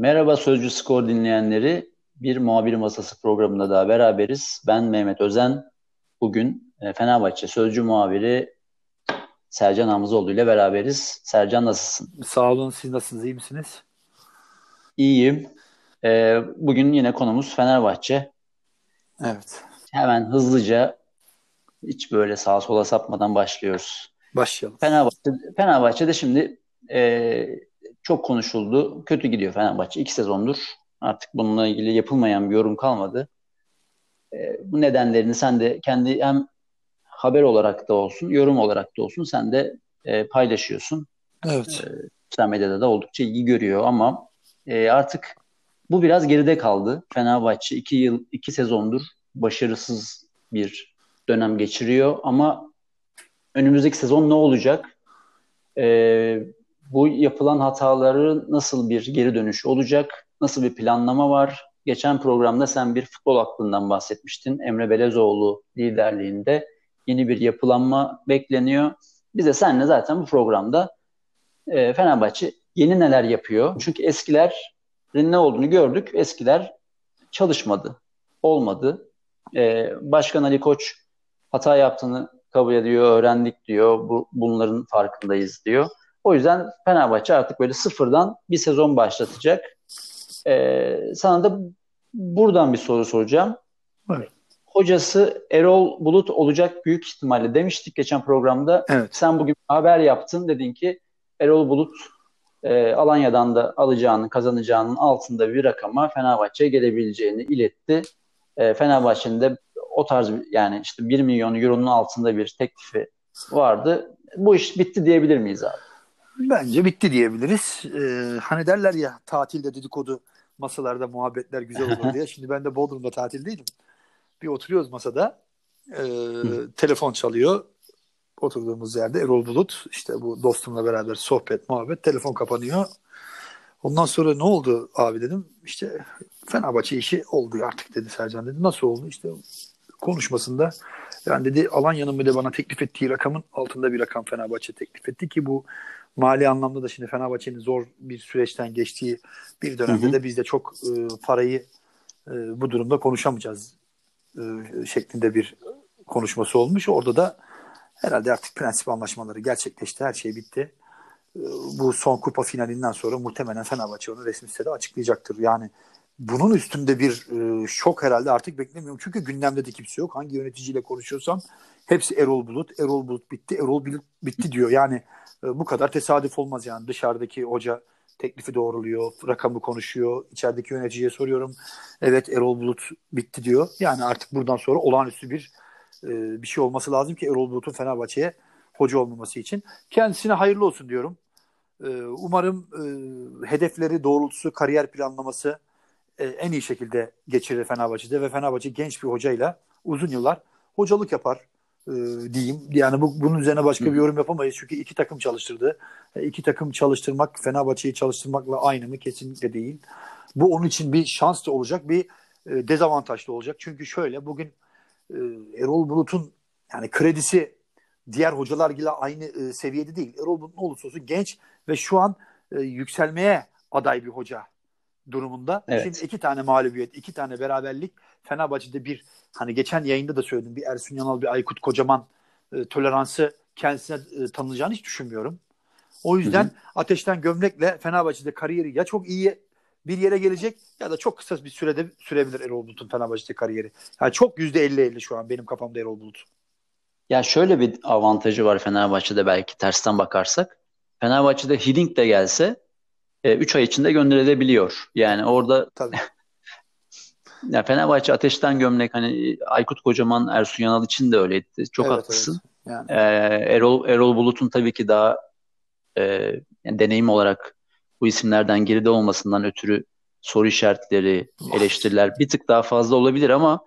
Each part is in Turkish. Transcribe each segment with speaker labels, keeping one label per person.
Speaker 1: Merhaba Sözcü Skor dinleyenleri. Bir muhabir masası programında daha beraberiz. Ben Mehmet Özen. Bugün e, Fenerbahçe Sözcü muhabiri Sercan Hamzoğlu ile beraberiz. Sercan nasılsın?
Speaker 2: Sağ olun. Siz nasılsınız? İyi misiniz?
Speaker 1: İyiyim. E, bugün yine konumuz Fenerbahçe.
Speaker 2: Evet.
Speaker 1: Hemen hızlıca hiç böyle sağa sola sapmadan başlıyoruz.
Speaker 2: Başlayalım.
Speaker 1: Fenerbahçe, Fenerbahçe'de şimdi e, çok konuşuldu. Kötü gidiyor Fenerbahçe. İki sezondur. Artık bununla ilgili yapılmayan bir yorum kalmadı. E, bu nedenlerini sen de kendi hem haber olarak da olsun, yorum olarak da olsun sen de e, paylaşıyorsun.
Speaker 2: Evet.
Speaker 1: E, sosyal medyada da oldukça ilgi görüyor ama e, artık bu biraz geride kaldı. Fenerbahçe iki yıl, iki sezondur başarısız bir dönem geçiriyor ama önümüzdeki sezon ne olacak? E, bu yapılan hataları nasıl bir geri dönüş olacak? Nasıl bir planlama var? Geçen programda sen bir futbol aklından bahsetmiştin. Emre Belezoğlu liderliğinde yeni bir yapılanma bekleniyor. Biz de seninle zaten bu programda e, Fenerbahçe yeni neler yapıyor? Çünkü eskilerin ne olduğunu gördük. Eskiler çalışmadı, olmadı. E, Başkan Ali Koç hata yaptığını kabul ediyor, öğrendik diyor. Bu, bunların farkındayız diyor. O yüzden Fenerbahçe artık böyle sıfırdan bir sezon başlatacak. Ee, sana da buradan bir soru soracağım.
Speaker 2: Evet.
Speaker 1: Hocası Erol Bulut olacak büyük ihtimalle demiştik geçen programda.
Speaker 2: Evet.
Speaker 1: Sen bugün haber yaptın dedin ki Erol Bulut e, Alanya'dan da alacağını kazanacağının altında bir rakama Fenerbahçe'ye gelebileceğini iletti. E, Fenerbahçe'nin de o tarz yani işte 1 milyon euronun altında bir teklifi vardı. Bu iş bitti diyebilir miyiz abi?
Speaker 2: Bence bitti diyebiliriz. Ee, hani derler ya tatilde dedikodu masalarda muhabbetler güzel olur diye. Şimdi ben de Bodrum'da tatil değilim. Bir oturuyoruz masada. E, telefon çalıyor. Oturduğumuz yerde Erol Bulut. işte bu dostumla beraber sohbet, muhabbet. Telefon kapanıyor. Ondan sonra ne oldu abi dedim. İşte Fenerbahçe işi oldu artık dedi Sercan dedi. Nasıl oldu? İşte konuşmasında yani dedi Alanya'nın bile bana teklif ettiği rakamın altında bir rakam Fenerbahçe teklif etti ki bu mali anlamda da şimdi Fenerbahçe'nin zor bir süreçten geçtiği bir dönemde hı hı. de biz de çok e, parayı e, bu durumda konuşamayacağız e, şeklinde bir konuşması olmuş. Orada da herhalde artık prensip anlaşmaları gerçekleşti. Her şey bitti. E, bu son kupa finalinden sonra muhtemelen Fenerbahçe onu resmi sitede açıklayacaktır. Yani bunun üstünde bir e, şok herhalde artık beklemiyorum. Çünkü gündemde de kimse yok. Hangi yöneticiyle konuşuyorsam hepsi Erol Bulut. Erol Bulut bitti. Erol Bulut bitti diyor. Yani e, bu kadar tesadüf olmaz yani. Dışarıdaki hoca teklifi doğruluyor, rakamı konuşuyor. İçerideki yöneticiye soruyorum. Evet Erol Bulut bitti diyor. Yani artık buradan sonra olağanüstü bir e, bir şey olması lazım ki Erol Bulut'un Fenerbahçe'ye hoca olmaması için. Kendisine hayırlı olsun diyorum. E, umarım e, hedefleri doğrultusu, kariyer planlaması e, en iyi şekilde geçirir Fenerbahçe'de ve Fenerbahçe genç bir hocayla uzun yıllar hocalık yapar e, diyeyim. Yani bu, bunun üzerine başka bir yorum yapamayız. Çünkü iki takım çalıştırdı. E, iki takım çalıştırmak Fenerbahçe'yi çalıştırmakla aynı mı? Kesinlikle değil. Bu onun için bir şans da olacak, bir e, dezavantaj da olacak. Çünkü şöyle bugün e, Erol Bulut'un yani kredisi diğer hocalar ile aynı e, seviyede değil. Erol Bulut ne olursa olsun genç ve şu an e, yükselmeye aday bir hoca durumunda. Evet. Şimdi iki tane mağlubiyet, iki tane beraberlik. Fenerbahçe'de bir hani geçen yayında da söyledim. Bir Ersun Yanal, bir Aykut Kocaman e, toleransı kendisine e, tanınacağını hiç düşünmüyorum. O yüzden hı hı. ateşten gömlekle Fenerbahçe'de kariyeri ya çok iyi bir yere gelecek ya da çok kısa bir sürede sürebilir Erol Bulut'un Fenerbahçe'de kariyeri. Yani çok %50-50 şu an benim kafamda Erol Bulut.
Speaker 1: Ya şöyle bir avantajı var Fenerbahçe'de belki tersten bakarsak. Fenerbahçe'de Hiddink de gelse 3 e, ay içinde gönderilebiliyor. Yani orada
Speaker 2: Tabii.
Speaker 1: ya Fenerbahçe ateşten gömlek hani Aykut Kocaman Ersun Yanal için de öyleydi. Çok evet, haklısın. Evet. Yani. Ee, Erol Erol Bulut'un tabii ki daha e, yani deneyim olarak bu isimlerden geride olmasından ötürü soru işaretleri, eleştiriler bir tık daha fazla olabilir ama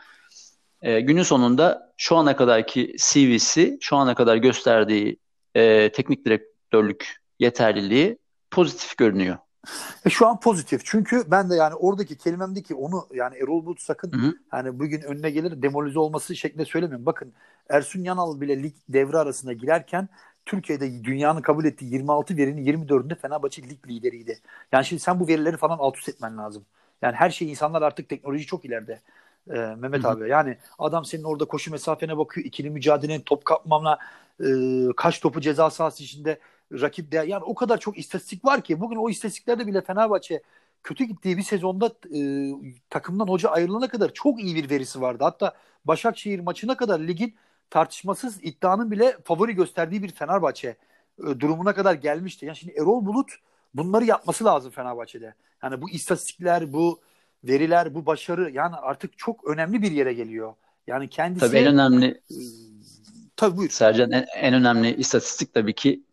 Speaker 1: e, günün sonunda şu ana kadarki CV'si, şu ana kadar gösterdiği e, teknik direktörlük yeterliliği pozitif görünüyor.
Speaker 2: E şu an pozitif. Çünkü ben de yani oradaki kelimemdeki onu yani Erol Bulut sakın hı hı. hani bugün önüne gelir demolize olması şeklinde söylemiyorum. Bakın Ersun Yanal bile lig devre arasında girerken Türkiye'de dünyanın kabul ettiği 26 verinin 24'ünde Fenerbahçe lig lideriydi. Yani şimdi sen bu verileri falan alt üst etmen lazım. Yani her şey insanlar artık teknoloji çok ileride. Ee, Mehmet Hı-hı. abi yani adam senin orada koşu mesafene bakıyor. ikili mücadelenin top kapmamla e, kaç topu ceza sahası içinde rakip de yani o kadar çok istatistik var ki bugün o istatistiklerde bile Fenerbahçe kötü gittiği bir sezonda e, takımdan hoca ayrılana kadar çok iyi bir verisi vardı. Hatta Başakşehir maçına kadar ligin tartışmasız iddianın bile favori gösterdiği bir Fenerbahçe e, durumuna kadar gelmişti. Yani şimdi Erol Bulut bunları yapması lazım Fenerbahçe'de. Yani bu istatistikler, bu veriler, bu başarı yani artık çok önemli bir yere geliyor. Yani kendisi
Speaker 1: Tabii en önemli e,
Speaker 2: Tabii buyur.
Speaker 1: Sercan en, en önemli istatistik tabii ki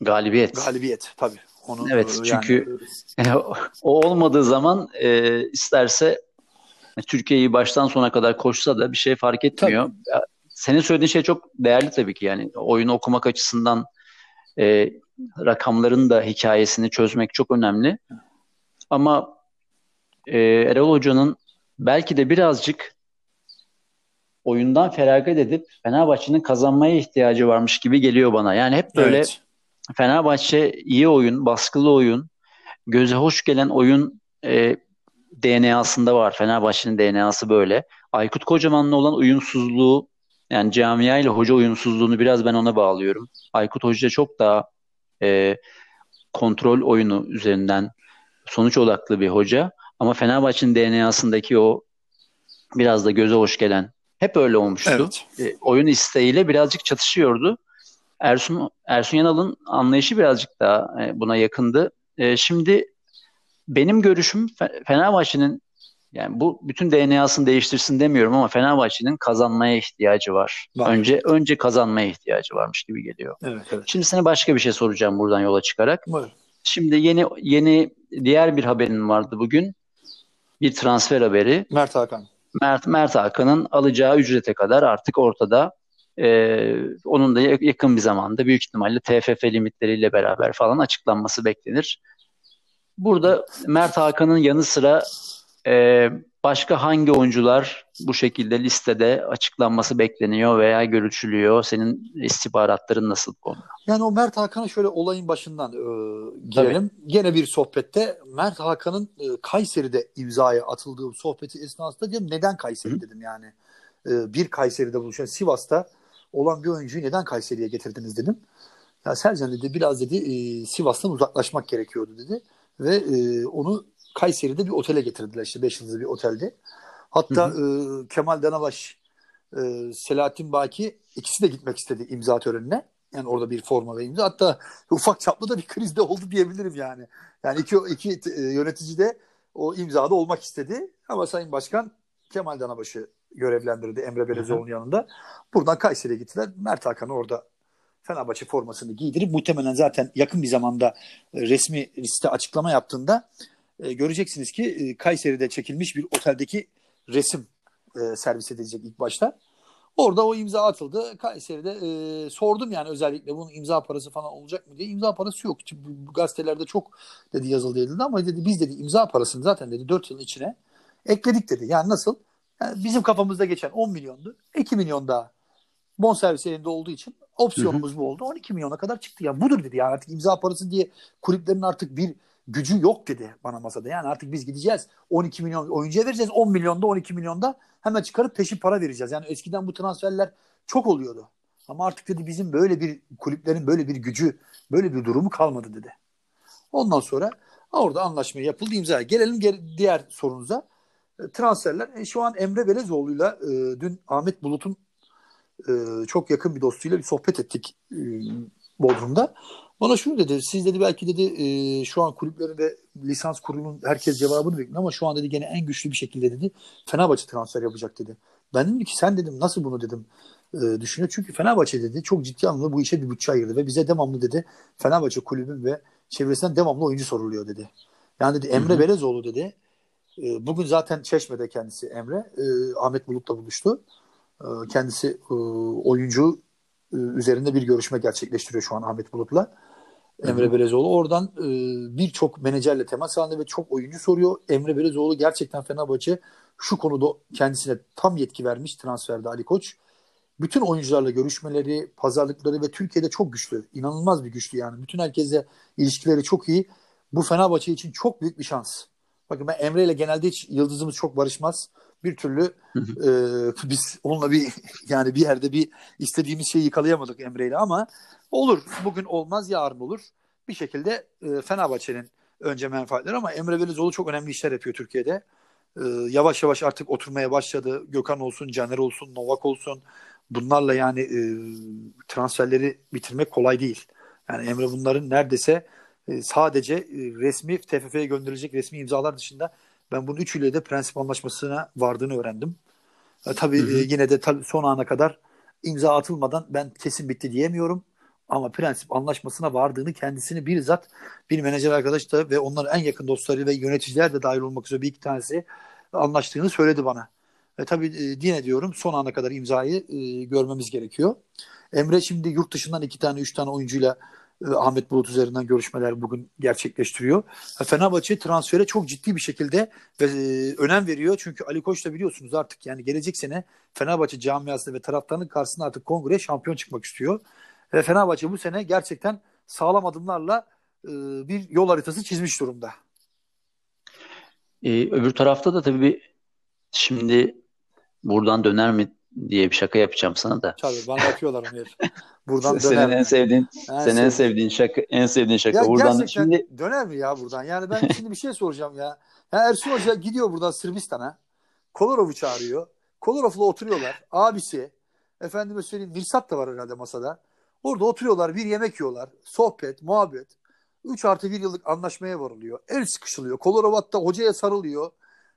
Speaker 1: galibiyet.
Speaker 2: Galibiyet tabii.
Speaker 1: Onu, evet yani, çünkü yani, o olmadığı zaman e, isterse Türkiye'yi baştan sona kadar koşsa da bir şey fark etmiyor. Tabii. Senin söylediğin şey çok değerli tabii ki yani oyunu okumak açısından e, rakamların da hikayesini çözmek çok önemli. Ama e, Erol Hoca'nın belki de birazcık oyundan feragat edip Fenerbahçe'nin kazanmaya ihtiyacı varmış gibi geliyor bana. Yani hep böyle evet. Fenerbahçe iyi oyun, baskılı oyun, göze hoş gelen oyun e, DNA'sında var. Fenerbahçe'nin DNA'sı böyle. Aykut Kocaman'la olan uyumsuzluğu yani camia ile hoca uyumsuzluğunu biraz ben ona bağlıyorum. Aykut Hoca çok daha e, kontrol oyunu üzerinden sonuç odaklı bir hoca. Ama Fenerbahçe'nin DNA'sındaki o biraz da göze hoş gelen hep öyle olmuştu. Evet. E, oyun isteğiyle birazcık çatışıyordu. Ersun Ersun Yanal'ın anlayışı birazcık daha e, buna yakındı. E, şimdi benim görüşüm Fenerbahçe'nin yani bu bütün DNA'sını değiştirsin demiyorum ama Fenerbahçe'nin kazanmaya ihtiyacı var. var. Önce önce kazanmaya ihtiyacı varmış gibi geliyor.
Speaker 2: Evet, evet.
Speaker 1: Şimdi sana başka bir şey soracağım buradan yola çıkarak. Buyurun. Şimdi yeni yeni diğer bir haberin vardı bugün. Bir transfer haberi.
Speaker 2: Mert Hakan.
Speaker 1: Mert, Mert Hakan'ın alacağı ücrete kadar artık ortada. Ee, onun da yakın bir zamanda büyük ihtimalle TFF limitleriyle beraber falan açıklanması beklenir. Burada Mert Hakan'ın yanı sıra e, başka hangi oyuncular bu şekilde listede açıklanması bekleniyor veya görüşülüyor? Senin istihbaratların nasıl konu?
Speaker 2: Yani o Mert Hakan'a şöyle olayın başından e, girelim. Tabii. Gene bir sohbette Mert Hakan'ın e, Kayseri'de imzaya atıldığı sohbeti esnasında dedim neden Kayseri Hı. dedim yani. E, bir Kayseri'de buluşan Sivas'ta olan bir oyuncuyu neden Kayseri'ye getirdiniz dedim. Ya Sercan dedi biraz dedi e, Sivas'tan uzaklaşmak gerekiyordu dedi ve e, onu Kayseri'de bir otele getirdiler işte 5 yıldızlı bir otelde. Hatta hı hı. E, Kemal Danabaş, e, Selahattin Baki ikisi de gitmek istedi imza törenine. Yani orada bir forma ve imza. Hatta ufak çaplı da bir krizde oldu diyebilirim yani. Yani iki, iki e, yönetici de o imzada olmak istedi. Ama Sayın Başkan Kemal Danabaş'ı görevlendirdi Emre Belezoğlu'nun yanında. Buradan Kayseri'ye gittiler. Mert Hakan'ı orada Fenerbahçe formasını giydirip muhtemelen zaten yakın bir zamanda e, resmi liste açıklama yaptığında e, göreceksiniz ki e, Kayseri'de çekilmiş bir oteldeki resim e, servis edilecek ilk başta. Orada o imza atıldı. Kayseri'de e, sordum yani özellikle bunun imza parası falan olacak mı diye. İmza parası yok. Bu, gazetelerde çok dedi yazıldı edildi ama dedi biz dedi imza parasını zaten dedi 4 yılın içine ekledik dedi. Yani nasıl? Yani bizim kafamızda geçen 10 milyondu. 2 milyon daha bonservis elinde olduğu için opsiyonumuz bu oldu. 12 milyona kadar çıktı. Ya budur dedi. Yani artık imza parası diye kulüplerin artık bir gücü yok dedi bana masada. Yani artık biz gideceğiz 12 milyon oyuncuya vereceğiz 10 milyonda 12 milyonda hemen çıkarıp peşin para vereceğiz. Yani eskiden bu transferler çok oluyordu. Ama artık dedi bizim böyle bir kulüplerin böyle bir gücü böyle bir durumu kalmadı dedi. Ondan sonra orada anlaşma yapıldı imza. Gelelim diğer sorunuza. Transferler. E, şu an Emre Belezoğlu'yla e, dün Ahmet Bulut'un e, çok yakın bir dostuyla bir sohbet ettik e, Bodrum'da. Bana şunu dedi. Siz dedi belki dedi e, şu an kulüplerin ve lisans kurulunun herkes cevabını bekliyor ama şu an dedi gene en güçlü bir şekilde dedi Fenerbahçe transfer yapacak dedi. Ben dedim ki sen dedim nasıl bunu dedim e, düşünüyor. Çünkü Fenerbahçe dedi çok ciddi anlamda bu işe bir bütçe ayırdı ve bize devamlı dedi Fenerbahçe kulübün ve çevresinden devamlı oyuncu soruluyor dedi. Yani dedi Emre Hı-hı. Belezoğlu dedi e, bugün zaten Çeşme'de kendisi Emre e, Ahmet Bulut'la buluştu. E, kendisi e, oyuncu e, üzerinde bir görüşme gerçekleştiriyor şu an Ahmet Bulut'la. Emre Belezoğlu. Oradan e, birçok menajerle temas halinde ve çok oyuncu soruyor. Emre Belezoğlu gerçekten Fenerbahçe şu konuda kendisine tam yetki vermiş transferde Ali Koç. bütün oyuncularla görüşmeleri, pazarlıkları ve Türkiye'de çok güçlü. İnanılmaz bir güçlü yani. Bütün herkesle ilişkileri çok iyi. Bu Fenerbahçe için çok büyük bir şans. Bakın ben Emre ile genelde hiç yıldızımız çok barışmaz. Bir türlü e, biz onunla bir yani bir yerde bir istediğimiz şeyi yakalayamadık Emre ile ama olur. Bugün olmaz yarın olur. Bir şekilde e, Fenerbahçe'nin önce menfaatleri ama Emre Belezoğlu çok önemli işler yapıyor Türkiye'de. E, yavaş yavaş artık oturmaya başladı. Gökhan olsun, Caner olsun, Novak olsun. Bunlarla yani e, transferleri bitirmek kolay değil. Yani Emre bunların neredeyse e, sadece e, resmi TFF'ye gönderilecek resmi imzalar dışında ben bunun üçüyle de prensip anlaşmasına vardığını öğrendim. E, tabii hı hı. E, yine de tabii son ana kadar imza atılmadan ben kesin bitti diyemiyorum. Ama prensip anlaşmasına vardığını kendisini bizzat bir menajer arkadaş da ve onların en yakın dostları ve yöneticiler de dahil olmak üzere bir iki tanesi anlaştığını söyledi bana. E, tabii e, yine diyorum son ana kadar imzayı e, görmemiz gerekiyor. Emre şimdi yurt dışından iki tane üç tane oyuncuyla Ahmet Bulut üzerinden görüşmeler bugün gerçekleştiriyor. Fenerbahçe transfere çok ciddi bir şekilde ve önem veriyor. Çünkü Ali Koç da biliyorsunuz artık yani gelecek sene Fenerbahçe camiasında ve taraftarının karşısında artık kongre şampiyon çıkmak istiyor. Ve Fenerbahçe bu sene gerçekten sağlam adımlarla e, bir yol haritası çizmiş durumda.
Speaker 1: Ee, öbür tarafta da tabii şimdi buradan döner mi diye bir şaka yapacağım sana da.
Speaker 2: Tabii bana yapıyorlar onu.
Speaker 1: Buradan senin döner en sevdiğin en senin en sevdiğin şaka en sevdiğin şaka.
Speaker 2: Ya
Speaker 1: buradan
Speaker 2: şimdi döner mi ya buradan? Yani ben şimdi bir şey soracağım ya. ya Ersun Hoca gidiyor buradan Sırbistan'a. Kolorov'u çağırıyor. Kolorov'la oturuyorlar. Abisi efendime söyleyeyim Mirsat da var herhalde masada. Orada oturuyorlar bir yemek yiyorlar. Sohbet, muhabbet. 3 artı 1 yıllık anlaşmaya varılıyor. El sıkışılıyor. Kolarov hatta hocaya sarılıyor.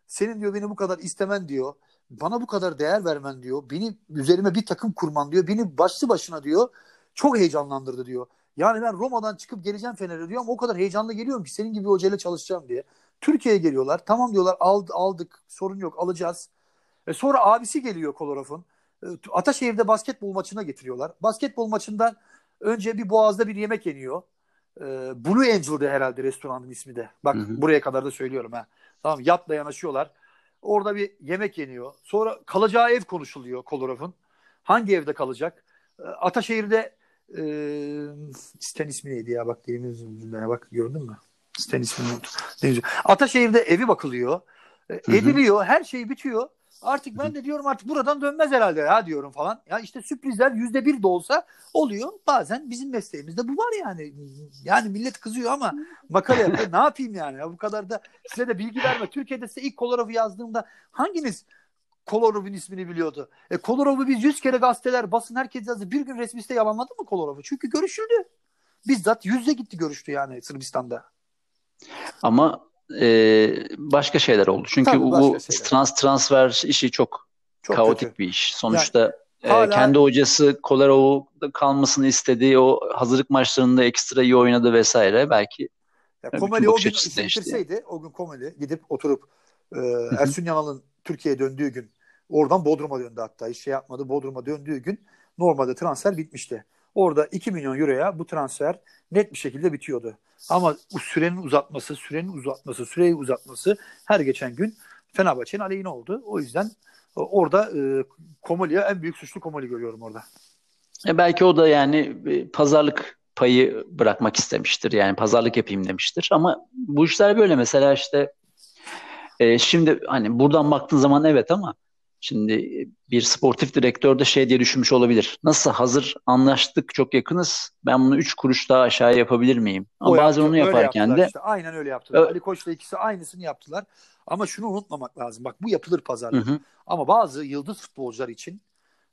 Speaker 2: Senin diyor beni bu kadar istemen diyor bana bu kadar değer vermen diyor. Beni üzerime bir takım kurman diyor. Beni başlı başına diyor. Çok heyecanlandırdı diyor. Yani ben Roma'dan çıkıp geleceğim Fener'e diyor ama o kadar heyecanlı geliyorum ki senin gibi hocayla çalışacağım diye. Türkiye'ye geliyorlar. Tamam diyorlar aldı, aldık sorun yok alacağız. E sonra abisi geliyor Kolorov'un. E, Ataşehir'de basketbol maçına getiriyorlar. Basketbol maçından önce bir Boğaz'da bir yemek yeniyor. E, Blue Angel'de herhalde restoranın ismi de. Bak hı hı. buraya kadar da söylüyorum ha. Tamam yatla yanaşıyorlar. Orada bir yemek yeniyor. Sonra kalacağı ev konuşuluyor Kolorov'un. Hangi evde kalacak? Ee, Ataşehir'de e, Sten ismi neydi ya bak yüzünden bak gördün mü? Sten ismini. Ataşehir'de evi bakılıyor. E, ediliyor. Her şey bitiyor. Artık ben de diyorum artık buradan dönmez herhalde ya diyorum falan. Ya işte sürprizler yüzde bir de olsa oluyor. Bazen bizim mesleğimizde bu var yani. Yani millet kızıyor ama makale yapıyor. ne yapayım yani? Ya bu kadar da size de bilgi verme. Türkiye'de size ilk Kolorov'u yazdığımda hanginiz Kolorov'un ismini biliyordu? E Kolorov'u biz yüz kere gazeteler, basın herkes yazdı. Bir gün resmiste yalanladı mı Kolorov'u? Çünkü görüşüldü. Bizzat yüzde gitti görüştü yani Sırbistan'da.
Speaker 1: Ama e, başka şeyler oldu. Çünkü Tabii, bu trans transfer işi çok, çok kaotik kötü. bir iş. Sonuçta yani, hala... e, kendi hocası Kolarov'da kalmasını istediği o hazırlık maçlarında ekstra iyi oynadı vesaire. Belki
Speaker 2: ya, Komeli o gün bitirseydi, o gün Komeli gidip oturup e, Ersun Yanal'ın Türkiye'ye döndüğü gün oradan Bodrum'a döndü hatta. Hiç şey yapmadı. Bodrum'a döndüğü gün normalde transfer bitmişti. Orada 2 milyon euroya bu transfer net bir şekilde bitiyordu. Ama sürenin uzatması, sürenin uzatması, süreyi uzatması her geçen gün Fenerbahçe'nin aleyhine oldu. O yüzden e, orada e, Komoli'ye en büyük suçlu Komoli görüyorum orada.
Speaker 1: E belki o da yani pazarlık payı bırakmak istemiştir. Yani pazarlık yapayım demiştir. Ama bu işler böyle. Mesela işte e, şimdi hani buradan baktığın zaman evet ama Şimdi bir sportif direktör de şey diye düşünmüş olabilir. Nasıl hazır anlaştık çok yakınız. Ben bunu üç kuruş daha aşağı yapabilir miyim? Ama o bazen yaptı, onu yaparken de
Speaker 2: işte, aynen öyle yaptılar. Ö- Ali Koç'la ikisi aynısını yaptılar. Ama şunu unutmamak lazım. Bak bu yapılır pazarlık. Hı hı. Ama bazı yıldız futbolcular için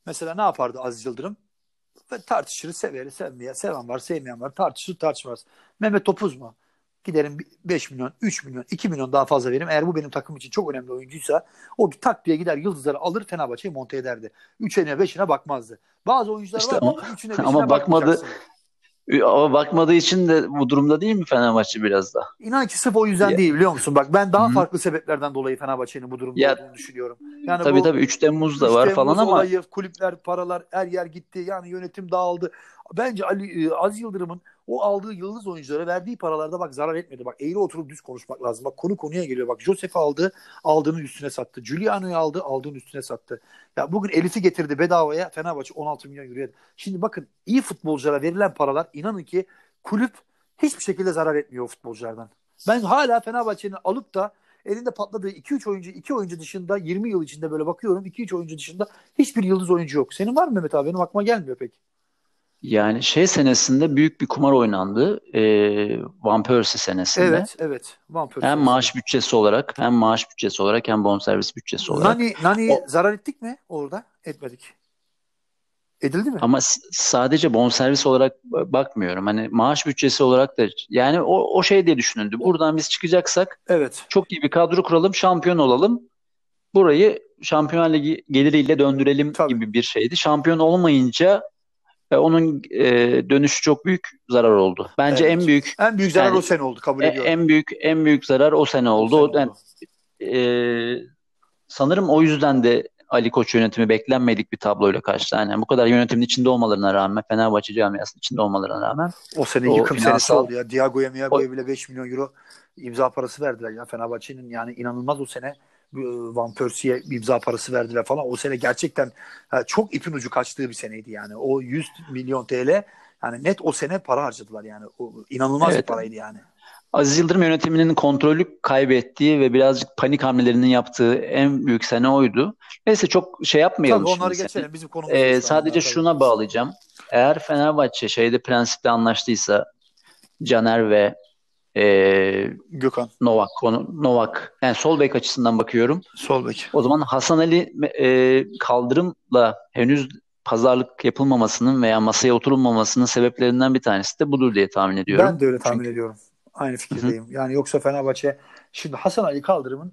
Speaker 2: mesela ne yapardı Aziz Yıldırım? Ve tartışırı severi sevmeye seven var sevmeyen var tartışır tartışmaz. Mehmet Topuz mu? Giderim 5 milyon, 3 milyon, 2 milyon daha fazla veririm. Eğer bu benim takım için çok önemli oyuncuysa o tak diye gider yıldızları alır Fenerbahçe'yi monte ederdi. 3'üne 5'ine bakmazdı. Bazı oyuncular işte var. 3'üne 5'ine
Speaker 1: ama bakmadı. Ama bakmadığı için de bu durumda değil mi Fenerbahçe biraz da?
Speaker 2: İnan ki sırf o yüzden ya. değil biliyor musun? Bak ben daha Hı-hı. farklı sebeplerden dolayı Fenerbahçe'nin bu durumda ya, olduğunu düşünüyorum.
Speaker 1: Yani tabii bu, tabii 3 Temmuz da var Temmuz falan ama
Speaker 2: olayı, kulüpler, paralar her yer gitti. Yani yönetim dağıldı. Bence Ali e, Az Yıldırım'ın o aldığı yıldız oyunculara verdiği paralarda bak zarar etmedi. Bak eğri oturup düz konuşmak lazım. Bak konu konuya geliyor. Bak Joseph aldı, aldığının üstüne sattı. Giuliano'yu aldı, aldığının üstüne sattı. Ya bugün Elif'i getirdi bedavaya. Fenerbahçe 16 milyon euroya. Şimdi bakın iyi futbolculara verilen paralar inanın ki kulüp hiçbir şekilde zarar etmiyor futbolculardan. Ben hala Fenerbahçe'nin alıp da elinde patladığı 2-3 oyuncu, 2 oyuncu dışında 20 yıl içinde böyle bakıyorum 2-3 oyuncu dışında hiçbir yıldız oyuncu yok. Senin var mı Mehmet abi? Benim aklıma gelmiyor pek.
Speaker 1: Yani şey senesinde büyük bir kumar oynandı. Ee, Van Persie senesinde.
Speaker 2: Evet, evet. Van Persie.
Speaker 1: Hem maaş bütçesi olarak, hem maaş bütçesi olarak, hem bonservis bütçesi olarak.
Speaker 2: Nani, Nani o... zarar ettik mi orada? Etmedik. Edildi mi?
Speaker 1: Ama sadece bonservis olarak bakmıyorum. Hani maaş bütçesi olarak da yani o, o şey diye düşünüldü. Buradan biz çıkacaksak
Speaker 2: evet.
Speaker 1: çok iyi bir kadro kuralım, şampiyon olalım. Burayı Şampiyonlar Ligi geliriyle döndürelim Tabii. gibi bir şeydi. Şampiyon olmayınca e, onun e, dönüşü çok büyük zarar oldu. Bence evet. en büyük
Speaker 2: en büyük zarar yani, o sene oldu kabul ediyorum.
Speaker 1: En büyük en büyük zarar o sene oldu. O sene oldu. Yani, e, sanırım o yüzden de Ali Koç yönetimi beklenmedik bir tabloyla karşı. Yani bu kadar yönetimin içinde olmalarına rağmen, Fenerbahçe camiasının içinde olmalarına rağmen
Speaker 2: o sene o yıkım finansal... senesi oldu ya. Diago'ya Miago'ya bile 5 milyon euro imza parası verdiler ya. Fenerbahçe'nin yani inanılmaz o sene Van Persie'ye imza parası verdiler falan. O sene gerçekten çok ipin ucu kaçtığı bir seneydi yani. O 100 milyon TL yani net o sene para harcadılar yani. O inanılmaz evet. bir paraydı yani.
Speaker 1: Aziz Yıldırım yönetiminin kontrolü kaybettiği ve birazcık panik hamlelerinin yaptığı en büyük sene oydu. Neyse çok şey yapmayalım
Speaker 2: Tabii onları geçelim. Bizim konumuz
Speaker 1: ee, sadece şuna bağlayacağım. Eğer Fenerbahçe şeyde prensipte anlaştıysa Caner ve e,
Speaker 2: Gökhan
Speaker 1: Novak konu Novak yani sol bek açısından bakıyorum.
Speaker 2: Sol bek.
Speaker 1: O zaman Hasan Ali e, kaldırımla henüz pazarlık yapılmamasının veya masaya oturulmamasının sebeplerinden bir tanesi de budur diye tahmin ediyorum.
Speaker 2: Ben de öyle tahmin Çünkü... ediyorum. Aynı fikirdeyim. Hı-hı. Yani yoksa Fenerbahçe şimdi Hasan Ali Kaldırım'ın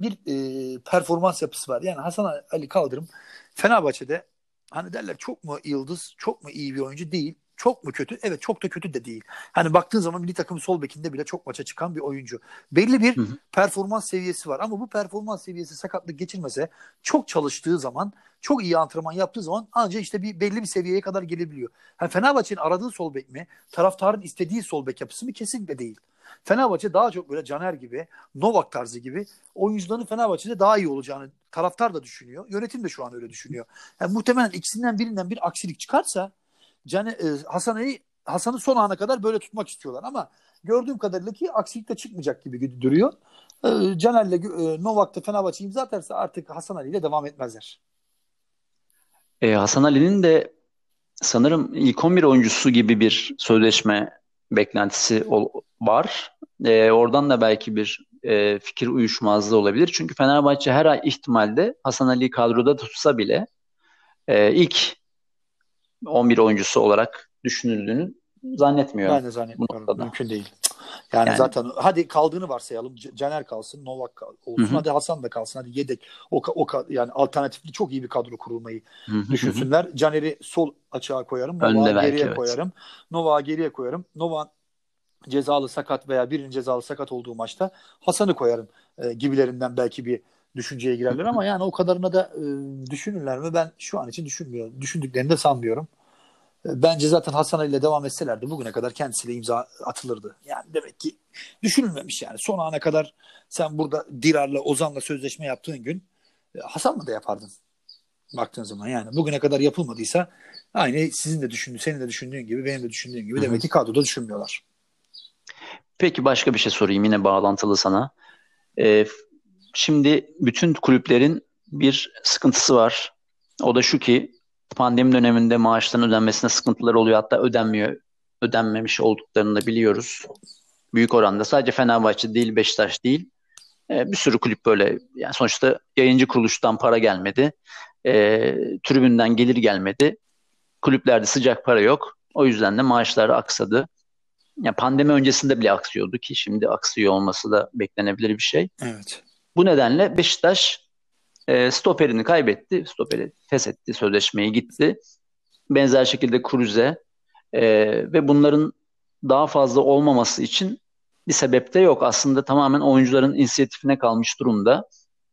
Speaker 2: bir e, performans yapısı var. Yani Hasan Ali Kaldırım Fenerbahçe'de hani derler çok mu yıldız, çok mu iyi bir oyuncu değil. Çok mu kötü? Evet çok da kötü de değil. Hani baktığın zaman milli takım sol bekinde bile çok maça çıkan bir oyuncu. Belli bir hı hı. performans seviyesi var ama bu performans seviyesi sakatlık geçirmese çok çalıştığı zaman çok iyi antrenman yaptığı zaman ancak işte bir belli bir seviyeye kadar gelebiliyor. Yani Fenerbahçe'nin aradığı sol bek mi? Taraftarın istediği sol bek yapısı mı? Kesinlikle değil. Fenerbahçe daha çok böyle Caner gibi, Novak tarzı gibi oyuncuların Fenerbahçe'de daha iyi olacağını taraftar da düşünüyor. Yönetim de şu an öyle düşünüyor. Yani muhtemelen ikisinden birinden bir aksilik çıkarsa Can, e, Hasan'ı Hasan'ı son ana kadar böyle tutmak istiyorlar ama gördüğüm kadarıyla ki aksilik de çıkmayacak gibi duruyor. E, Caner'le e, Novak'ta Fenerbahçe imza atarsa artık Hasan Ali ile devam etmezler.
Speaker 1: E, Hasan Ali'nin de sanırım ilk 11 oyuncusu gibi bir sözleşme beklentisi ol, var. E, oradan da belki bir e, fikir uyuşmazlığı olabilir. Çünkü Fenerbahçe her ihtimalde Hasan Ali kadroda tutsa bile e, ilk 11 oyuncusu olarak düşünüldüğünü zannetmiyorum.
Speaker 2: Ben de zannetmiyorum. Mümkün değil. Yani, yani zaten hadi kaldığını varsayalım. Caner kalsın, Novak olsun. Hı-hı. Hadi Hasan da kalsın. Hadi yedek. O, o yani alternatifli çok iyi bir kadro kurulmayı Hı-hı. düşünsünler. Caner'i sol açığa koyarım. Novak'ı geriye evet. koyarım. Novak'ı geriye koyarım. Novak cezalı sakat veya birinin cezalı sakat olduğu maçta Hasan'ı koyarım e, gibilerinden belki bir düşünceye girerler ama yani o kadarına da e, düşünürler mi? Ben şu an için düşünmüyorum. Düşündüklerini de sanmıyorum. E, bence zaten Hasan Ali ile devam etselerdi bugüne kadar kendisiyle imza atılırdı. Yani demek ki düşünülmemiş yani. Son ana kadar sen burada Dirar'la Ozan'la sözleşme yaptığın gün e, Hasan mı da yapardın? Baktığın zaman yani bugüne kadar yapılmadıysa aynı sizin de düşündüğün, senin de düşündüğün gibi benim de düşündüğüm gibi demek ki kadroda düşünmüyorlar.
Speaker 1: Peki başka bir şey sorayım yine bağlantılı sana. Ee, şimdi bütün kulüplerin bir sıkıntısı var. O da şu ki pandemi döneminde maaşların ödenmesine sıkıntılar oluyor. Hatta ödenmiyor, ödenmemiş olduklarını da biliyoruz. Büyük oranda. Sadece Fenerbahçe değil, Beşiktaş değil. Ee, bir sürü kulüp böyle. Yani sonuçta yayıncı kuruluştan para gelmedi. E, tribünden gelir gelmedi. Kulüplerde sıcak para yok. O yüzden de maaşlar aksadı. Yani pandemi öncesinde bile aksıyordu ki şimdi aksıyor olması da beklenebilir bir şey.
Speaker 2: Evet.
Speaker 1: Bu nedenle Beşiktaş e, stoperini kaybetti. Stoperi feshetti, sözleşmeyi gitti. Benzer şekilde Kruse e, ve bunların daha fazla olmaması için bir sebep de yok. Aslında tamamen oyuncuların inisiyatifine kalmış durumda.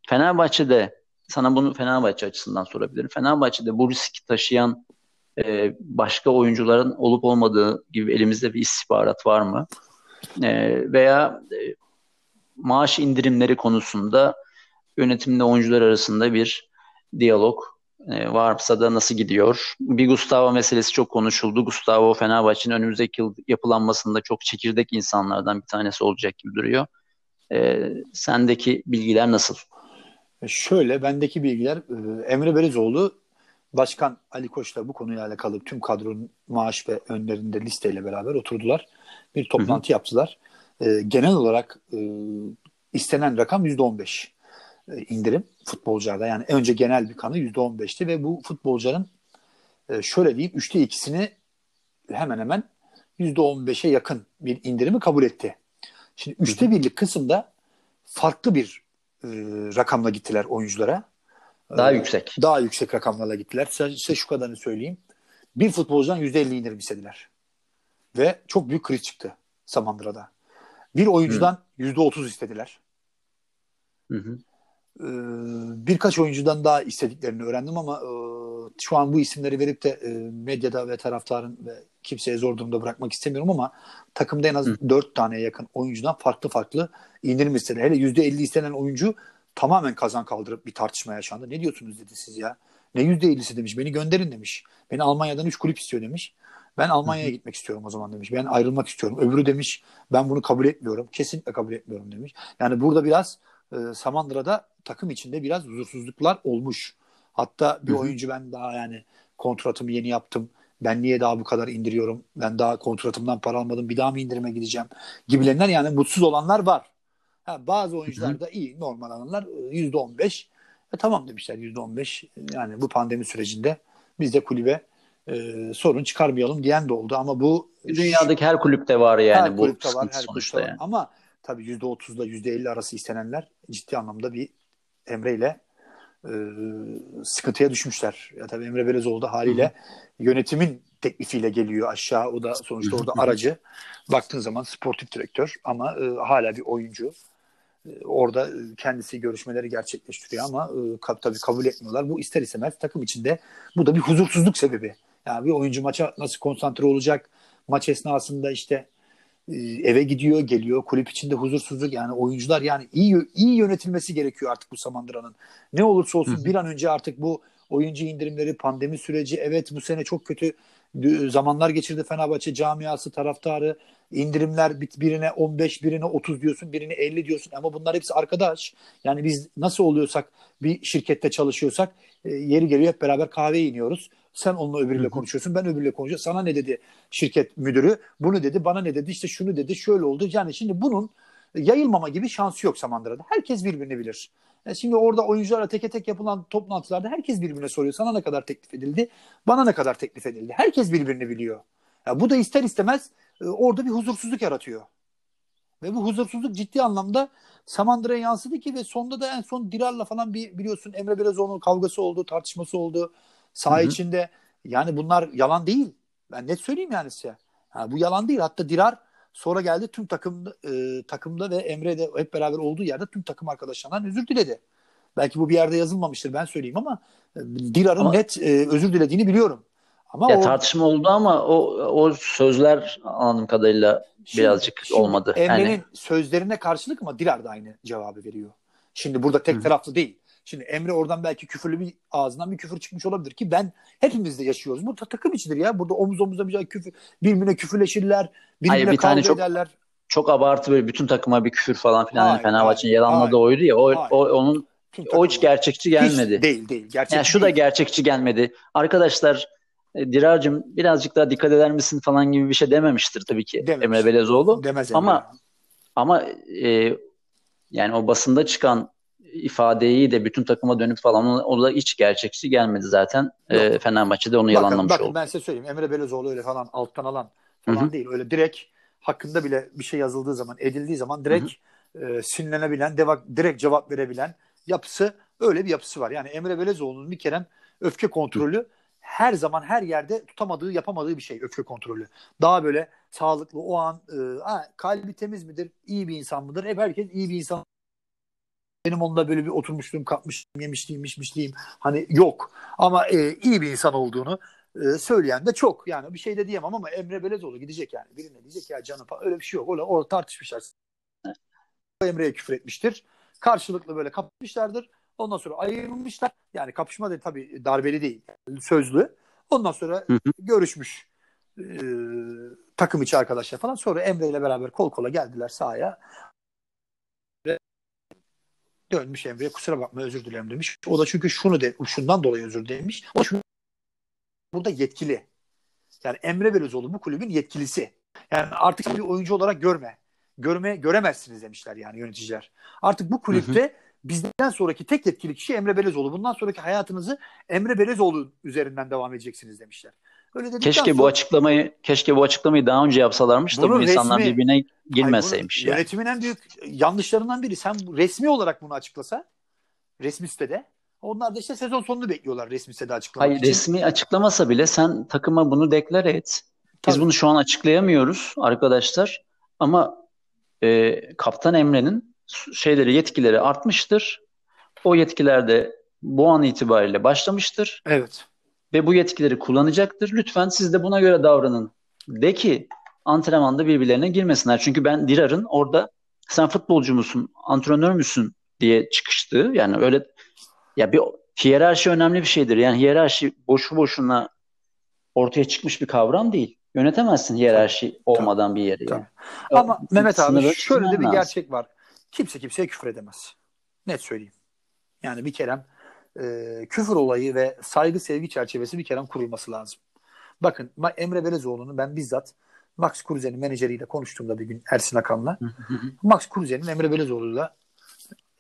Speaker 1: Fenerbahçe'de sana bunu Fenerbahçe açısından sorabilirim. Fenerbahçe'de bu riski taşıyan e, başka oyuncuların olup olmadığı gibi elimizde bir istihbarat var mı? E, veya e, maaş indirimleri konusunda yönetimle oyuncular arasında bir diyalog e, varsa da nasıl gidiyor? Bir Gustavo meselesi çok konuşuldu. Gustavo Fenerbahçe'nin önümüzdeki yıl yapılanmasında çok çekirdek insanlardan bir tanesi olacak gibi duruyor. E, sendeki bilgiler nasıl?
Speaker 2: E, şöyle bendeki bilgiler e, Emre Belezoğlu Başkan Ali Koç'la bu konuyla alakalı tüm kadronun maaş ve önlerinde listeyle beraber oturdular. Bir toplantı hı hı. yaptılar. E, genel olarak e, istenen rakam %15 e, indirim futbolcularda. Yani önce genel bir kanı %15'ti ve bu futbolcuların e, şöyle diyeyim üçte ikisini hemen hemen %15'e yakın bir indirimi kabul etti. Şimdi üçte birlik kısımda farklı bir e, rakamla gittiler oyunculara.
Speaker 1: Daha ee, yüksek.
Speaker 2: Daha yüksek rakamlarla gittiler. Size şu kadarını söyleyeyim. Bir futbolcudan %50 indirim istediler. Ve çok büyük kriz çıktı Samandıra'da. Bir oyuncudan hı. %30 istediler. Hı hı. Ee, birkaç oyuncudan daha istediklerini öğrendim ama e, şu an bu isimleri verip de e, medyada ve taraftarın ve kimseye zor durumda bırakmak istemiyorum ama takımda en az Hı. 4 tane yakın oyuncudan farklı farklı indirim istedi. Hele %50 istenen oyuncu tamamen kazan kaldırıp bir tartışma yaşandı. Ne diyorsunuz dedi siz ya. Ne %50'si demiş. Beni gönderin demiş. Beni Almanya'dan 3 kulüp istiyor demiş. Ben Almanya'ya gitmek istiyorum o zaman demiş. Ben ayrılmak istiyorum. Öbürü demiş ben bunu kabul etmiyorum. Kesinlikle kabul etmiyorum demiş. Yani burada biraz e, Samandıra'da takım içinde biraz huzursuzluklar olmuş. Hatta bir Hı-hı. oyuncu ben daha yani kontratımı yeni yaptım. Ben niye daha bu kadar indiriyorum? Ben daha kontratımdan para almadım. Bir daha mı indirime gideceğim? Gibilerinden yani mutsuz olanlar var. Ha, bazı oyuncular da iyi normal alanlar yüzde on beş. E, tamam demişler yüzde on beş. Yani bu pandemi sürecinde biz de kulübe e, sorun çıkarmayalım diyen de oldu ama bu
Speaker 1: dünyadaki her kulüpte var yani her bu kulüpte var, her
Speaker 2: kulüpte yani. Var. Ama tabii yüzde otuzla yüzde elli arası istenenler ciddi anlamda bir Emre ile e, sıkıntıya düşmüşler. Ya tabii Emre Belezoğlu da haliyle Hı-hı. yönetimin teklifiyle geliyor aşağı. O da sonuçta orada aracı. Baktığın zaman sportif direktör ama e, hala bir oyuncu. E, orada kendisi görüşmeleri gerçekleştiriyor ama e, tabii kabul etmiyorlar. Bu ister istemez takım içinde bu da bir huzursuzluk sebebi. Yani bir oyuncu maça nasıl konsantre olacak? Maç esnasında işte e, eve gidiyor, geliyor. Kulüp içinde huzursuzluk yani oyuncular yani iyi iyi yönetilmesi gerekiyor artık bu Samandıra'nın. Ne olursa olsun Hı. bir an önce artık bu oyuncu indirimleri, pandemi süreci evet bu sene çok kötü zamanlar geçirdi Fenerbahçe camiası, taraftarı. indirimler birine 15, birine 30 diyorsun, birine 50 diyorsun ama bunlar hepsi arkadaş. Yani biz nasıl oluyorsak bir şirkette çalışıyorsak e, yeri geliyor hep beraber kahve iniyoruz. Sen onunla öbürüyle konuşuyorsun. Ben öbürüyle konuşuyorum. Sana ne dedi şirket müdürü? Bunu dedi. Bana ne dedi? İşte şunu dedi. Şöyle oldu. Yani şimdi bunun yayılmama gibi şansı yok Samandıra'da. Herkes birbirini bilir. Yani şimdi orada oyuncularla teke tek yapılan toplantılarda herkes birbirine soruyor. Sana ne kadar teklif edildi? Bana ne kadar teklif edildi? Herkes birbirini biliyor. Yani bu da ister istemez e, orada bir huzursuzluk yaratıyor. Ve bu huzursuzluk ciddi anlamda Samandıra'ya yansıdı ki ve sonda da en son Dirar'la falan bir biliyorsun Emre Belezoğlu'nun kavgası oldu, tartışması oldu. Saha Hı-hı. içinde. Yani bunlar yalan değil. Ben net söyleyeyim yani size. Ha, bu yalan değil. Hatta Dirar sonra geldi tüm takım e, takımda ve Emre de hep beraber olduğu yerde tüm takım arkadaşlarından özür diledi. Belki bu bir yerde yazılmamıştır ben söyleyeyim ama e, Dirar'ın net e, özür dilediğini biliyorum.
Speaker 1: Ama ya o, tartışma oldu ama o o sözler anladığım kadarıyla şimdi, birazcık şimdi olmadı.
Speaker 2: Emre'nin yani. sözlerine karşılık ama Dirar da aynı cevabı veriyor. Şimdi burada tek Hı. taraflı değil. Şimdi Emre oradan belki küfürlü bir ağzından bir küfür çıkmış olabilir ki ben hepimiz de yaşıyoruz. Bu takım içidir ya. Burada omuz omuza bir küfür, birbirine küfürleşirler, birbirine Hayır, bir kavga tane çok, ederler.
Speaker 1: Çok abartı böyle bütün takıma bir küfür falan filan hani Fenerbahçe'nin yalanladığı oydu ya. O, o onun o hiç gerçekçi gelmedi.
Speaker 2: Hiç değil değil.
Speaker 1: Gerçekçi yani şu değil. da gerçekçi gelmedi. Arkadaşlar e, Dirar'cığım birazcık daha dikkat eder misin falan gibi bir şey dememiştir tabii ki Dememiş. Emre Belezoğlu. Demez Emre. Ama ama e, yani o basında çıkan ifadeyi de bütün takıma dönüp falan o da hiç gerçekçi gelmedi zaten. E, Fenerbahçe'de onu bakın, yalanlamış bakın, oldu.
Speaker 2: Ben size söyleyeyim Emre Belözoğlu öyle falan alttan alan falan Hı-hı. değil. Öyle direkt hakkında bile bir şey yazıldığı zaman edildiği zaman direkt e, sinirlenebilen, deva, direkt cevap verebilen yapısı öyle bir yapısı var. Yani Emre Belezoğlu'nun bir kere öfke kontrolü Hı. her zaman her yerde tutamadığı, yapamadığı bir şey öfke kontrolü. Daha böyle sağlıklı o an e, ha, kalbi temiz midir, iyi bir insan mıdır? Hep herkes iyi bir insan benim onunla böyle bir oturmuşluğum, kapmışlığım, yemişliğim, içmişliğim hani yok. Ama e, iyi bir insan olduğunu e, söyleyen de çok. Yani bir şey de diyemem ama Emre Belezoğlu gidecek yani. Birine diyecek ya canım falan. Öyle bir şey yok. Öyle, orada tartışmışlar. Emre'ye küfür etmiştir. Karşılıklı böyle kapışmışlardır. Ondan sonra ayrılmışlar. Yani kapışma da tabii darbeli değil. Sözlü. Ondan sonra
Speaker 1: Hı hı.
Speaker 2: görüşmüş e, takım içi arkadaşlar falan. Sonra Emre ile beraber kol kola geldiler sahaya. Dönmüş Emre'ye kusura bakma özür dilerim demiş. O da çünkü şunu de, şundan dolayı özür demiş. O şunu, burada yetkili. Yani Emre Belözoğlu bu kulübün yetkilisi. Yani artık bir oyuncu olarak görme. Görme göremezsiniz demişler yani yöneticiler. Artık bu kulüpte bizden sonraki tek yetkili kişi Emre Belezoğlu. Bundan sonraki hayatınızı Emre Belezoğlu üzerinden devam edeceksiniz demişler. Öyle dedikten
Speaker 1: Keşke bu
Speaker 2: sonra-
Speaker 1: açıklamayı keşke bu açıklamayı daha önce yapsalarmış da bu insanlar
Speaker 2: resmi-
Speaker 1: birbirine girmeseymiş yani.
Speaker 2: Yönetimin en büyük yanlışlarından biri. Sen bu- resmi olarak bunu açıklasa resmi sitede. Onlar da işte sezon sonunu bekliyorlar resmi sitede açıklamak
Speaker 1: Hayır
Speaker 2: için.
Speaker 1: resmi açıklamasa bile sen takıma bunu deklare et. Biz
Speaker 2: Tabii.
Speaker 1: bunu şu an açıklayamıyoruz arkadaşlar ama e, Kaptan Emre'nin şeyleri yetkileri artmıştır. O yetkiler de bu an itibariyle başlamıştır
Speaker 2: Evet.
Speaker 1: Ve bu yetkileri kullanacaktır. Lütfen siz de buna göre davranın. De ki antrenmanda birbirlerine girmesinler. Çünkü ben Dirar'ın orada sen futbolcu musun, antrenör müsün diye çıkıştığı yani öyle ya bir hiyerarşi önemli bir şeydir. Yani hiyerarşi boşu boşuna ortaya çıkmış bir kavram değil. Yönetemezsin hiyerarşi olmadan bir yeri.
Speaker 2: Tabii.
Speaker 1: yani.
Speaker 2: Ama Mehmet abi şöyle de bir
Speaker 1: lazım.
Speaker 2: gerçek var. Kimse kimseye küfür edemez. Net söyleyeyim. Yani bir kerem e, küfür olayı ve saygı sevgi çerçevesi bir kerem kurulması lazım. Bakın Emre Belezoğlu'nun ben bizzat Max Kruse'nin menajeriyle konuştuğumda bir gün Ersin Akan'la. Max Kruse'nin Emre Belezoğlu'yla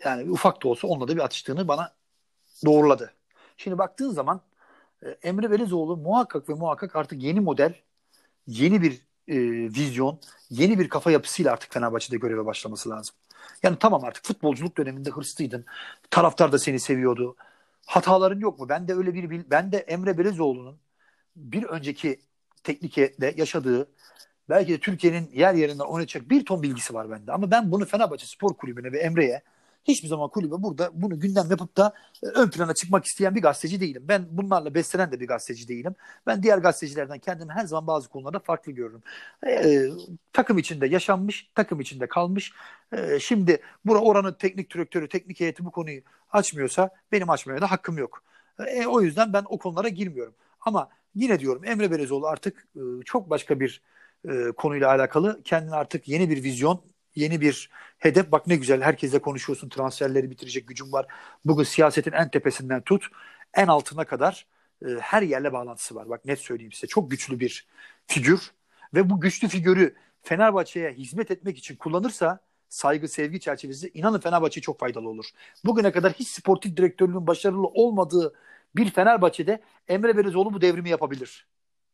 Speaker 2: yani ufak da olsa onunla da bir atıştığını bana doğruladı. Şimdi baktığın zaman e, Emre Belezoğlu muhakkak ve muhakkak artık yeni model, yeni bir e, vizyon, yeni bir kafa yapısıyla artık Fenerbahçe'de göreve başlaması lazım. Yani tamam artık futbolculuk döneminde hırslıydın. Taraftar da seni seviyordu. Hataların yok mu? Ben de öyle bir ben de Emre Belezoğlu'nun bir önceki teknikte yaşadığı belki de Türkiye'nin yer yerinden oynayacak bir ton bilgisi var bende. Ama ben bunu Fenerbahçe Spor Kulübü'ne ve Emre'ye hiçbir zaman kulübe burada bunu gündem yapıp da e, ön plana çıkmak isteyen bir gazeteci değilim. Ben bunlarla beslenen de bir gazeteci değilim. Ben diğer gazetecilerden kendimi her zaman bazı konularda farklı görürüm. Ee, takım içinde yaşanmış, takım içinde kalmış. Ee, şimdi bura oranın teknik direktörü, teknik heyeti bu konuyu açmıyorsa benim açmaya da hakkım yok. Ee, o yüzden ben o konulara girmiyorum. Ama yine diyorum Emre Belezoğlu artık e, çok başka bir e, konuyla alakalı kendine artık yeni bir vizyon, yeni bir hedef. Bak ne güzel herkesle konuşuyorsun. Transferleri bitirecek gücün var. Bugün siyasetin en tepesinden tut en altına kadar e, her yerle bağlantısı var. Bak net söyleyeyim size. Çok güçlü bir figür ve bu güçlü figürü Fenerbahçe'ye hizmet etmek için kullanırsa saygı sevgi çerçevesi inanın Fenerbahçe çok faydalı olur. Bugüne kadar hiç sportif direktörlüğün başarılı olmadığı bir Fenerbahçe'de Emre Belezoğlu bu devrimi yapabilir.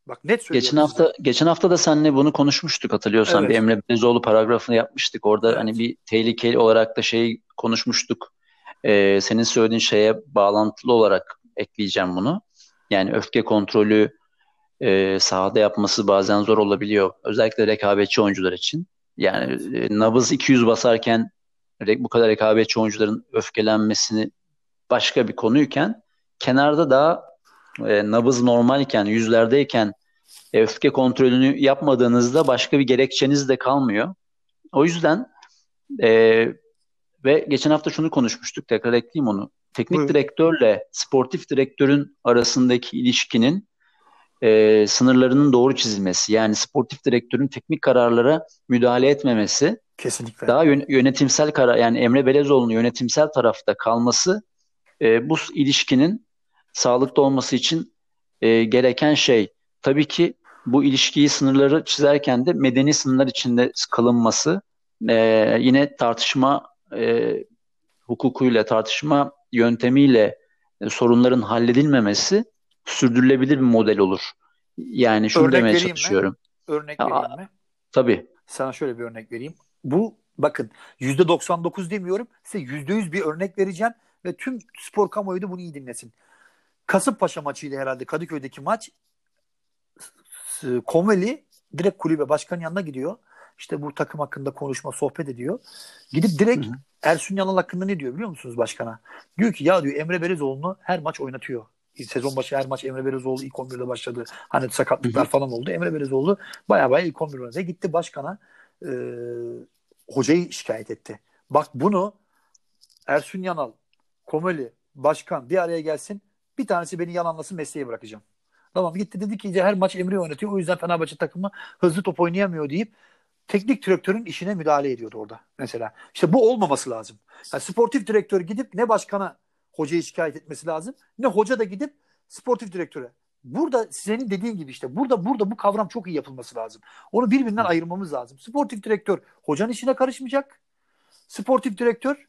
Speaker 2: Bak net söylüyorum.
Speaker 1: Geçen hafta geçen hafta da seninle bunu konuşmuştuk hatırlıyorsan
Speaker 2: Evet.
Speaker 1: bir Emre Belezoğlu paragrafını yapmıştık. Orada
Speaker 2: Evet.
Speaker 1: hani bir tehlikeli olarak da şey konuşmuştuk. Ee, senin söylediğin şeye bağlantılı olarak ekleyeceğim bunu. Yani öfke kontrolü e, sahada yapması bazen zor olabiliyor. Özellikle rekabetçi oyuncular için. Yani e, nabız 200 basarken bu kadar rekabetçi oyuncuların öfkelenmesini başka bir konuyken kenarda daha e, nabız normalken, yüzlerdeyken e, öfke kontrolünü yapmadığınızda başka bir gerekçeniz de kalmıyor. O yüzden e, ve geçen hafta şunu konuşmuştuk, tekrar ekleyeyim onu. Teknik
Speaker 2: Buyurun.
Speaker 1: direktörle sportif direktörün arasındaki ilişkinin e, sınırlarının doğru çizilmesi. Yani sportif direktörün teknik kararlara müdahale etmemesi,
Speaker 2: Kesinlikle.
Speaker 1: daha yön- yönetimsel karar yani Emre Belezoğlu'nun yönetimsel tarafta kalması e, bu ilişkinin sağlıklı olması için e, gereken şey. Tabii ki bu ilişkiyi sınırları çizerken de medeni sınırlar içinde kalınması, e, yine tartışma e, hukukuyla, tartışma yöntemiyle e, sorunların halledilmemesi sürdürülebilir bir model olur. Yani şunu
Speaker 2: Örnek
Speaker 1: demeye
Speaker 2: vereyim mi?
Speaker 1: çalışıyorum.
Speaker 2: Örnek vereyim mi?
Speaker 1: Tabii.
Speaker 2: Sana şöyle bir örnek vereyim. Bu bakın %99 demiyorum. Size %100 bir örnek vereceğim ve tüm spor kamuoyu da bunu iyi dinlesin. Kasımpaşa maçıydı herhalde Kadıköy'deki maç. Konveli direkt kulübe başkanın yanına gidiyor. İşte bu takım hakkında konuşma, sohbet ediyor. Gidip direkt
Speaker 1: Hı hı.
Speaker 2: Ersun Yanal hakkında ne diyor biliyor musunuz başkana? Diyor ki ya diyor Emre Belezoğlu'nu her maç oynatıyor. Sezon başı her maç Emre Belezoğlu ilk 11'de başladı. Hani sakatlıklar falan oldu. Emre Belezoğlu baya baya ilk 11 oynadı. Gitti başkana e, hocayı şikayet etti. Bak bunu Ersun Yanal, Komeli, Başkan bir araya gelsin. Bir tanesi beni yalanlasın mesleği bırakacağım. Tamam gitti dedi ki her maç Emre oynatıyor. O yüzden Fenerbahçe takımı hızlı top oynayamıyor deyip teknik direktörün işine müdahale ediyordu orada mesela. İşte bu olmaması lazım. Yani sportif direktör gidip ne başkana hocayı şikayet etmesi lazım ne hoca da gidip sportif direktöre. Burada senin dediğin gibi işte burada burada bu kavram çok iyi yapılması lazım. Onu birbirinden ayırmamız lazım. Sportif direktör hocanın işine karışmayacak. Sportif direktör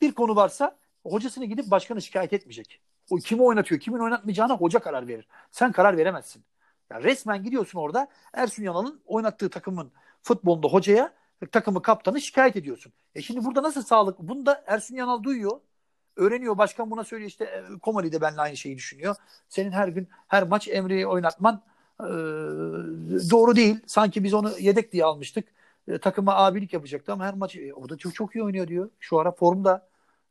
Speaker 2: bir konu varsa hocasını gidip başkanı şikayet etmeyecek. O kimi oynatıyor, kimin oynatmayacağına hoca karar verir. Sen karar veremezsin. Yani resmen gidiyorsun orada Ersun Yanal'ın oynattığı takımın futbolunda hocaya takımı kaptanı şikayet ediyorsun. E şimdi burada nasıl sağlık? Bunu da Ersun Yanal duyuyor. Öğreniyor. Başkan buna söylüyor işte e, Komali de benimle aynı şeyi düşünüyor. Senin her gün her maç Emre'yi oynatman e, doğru değil. Sanki biz onu yedek diye almıştık. E, takıma abilik yapacaktı ama her maç e, o da çok, çok iyi oynuyor diyor. Şu ara formda.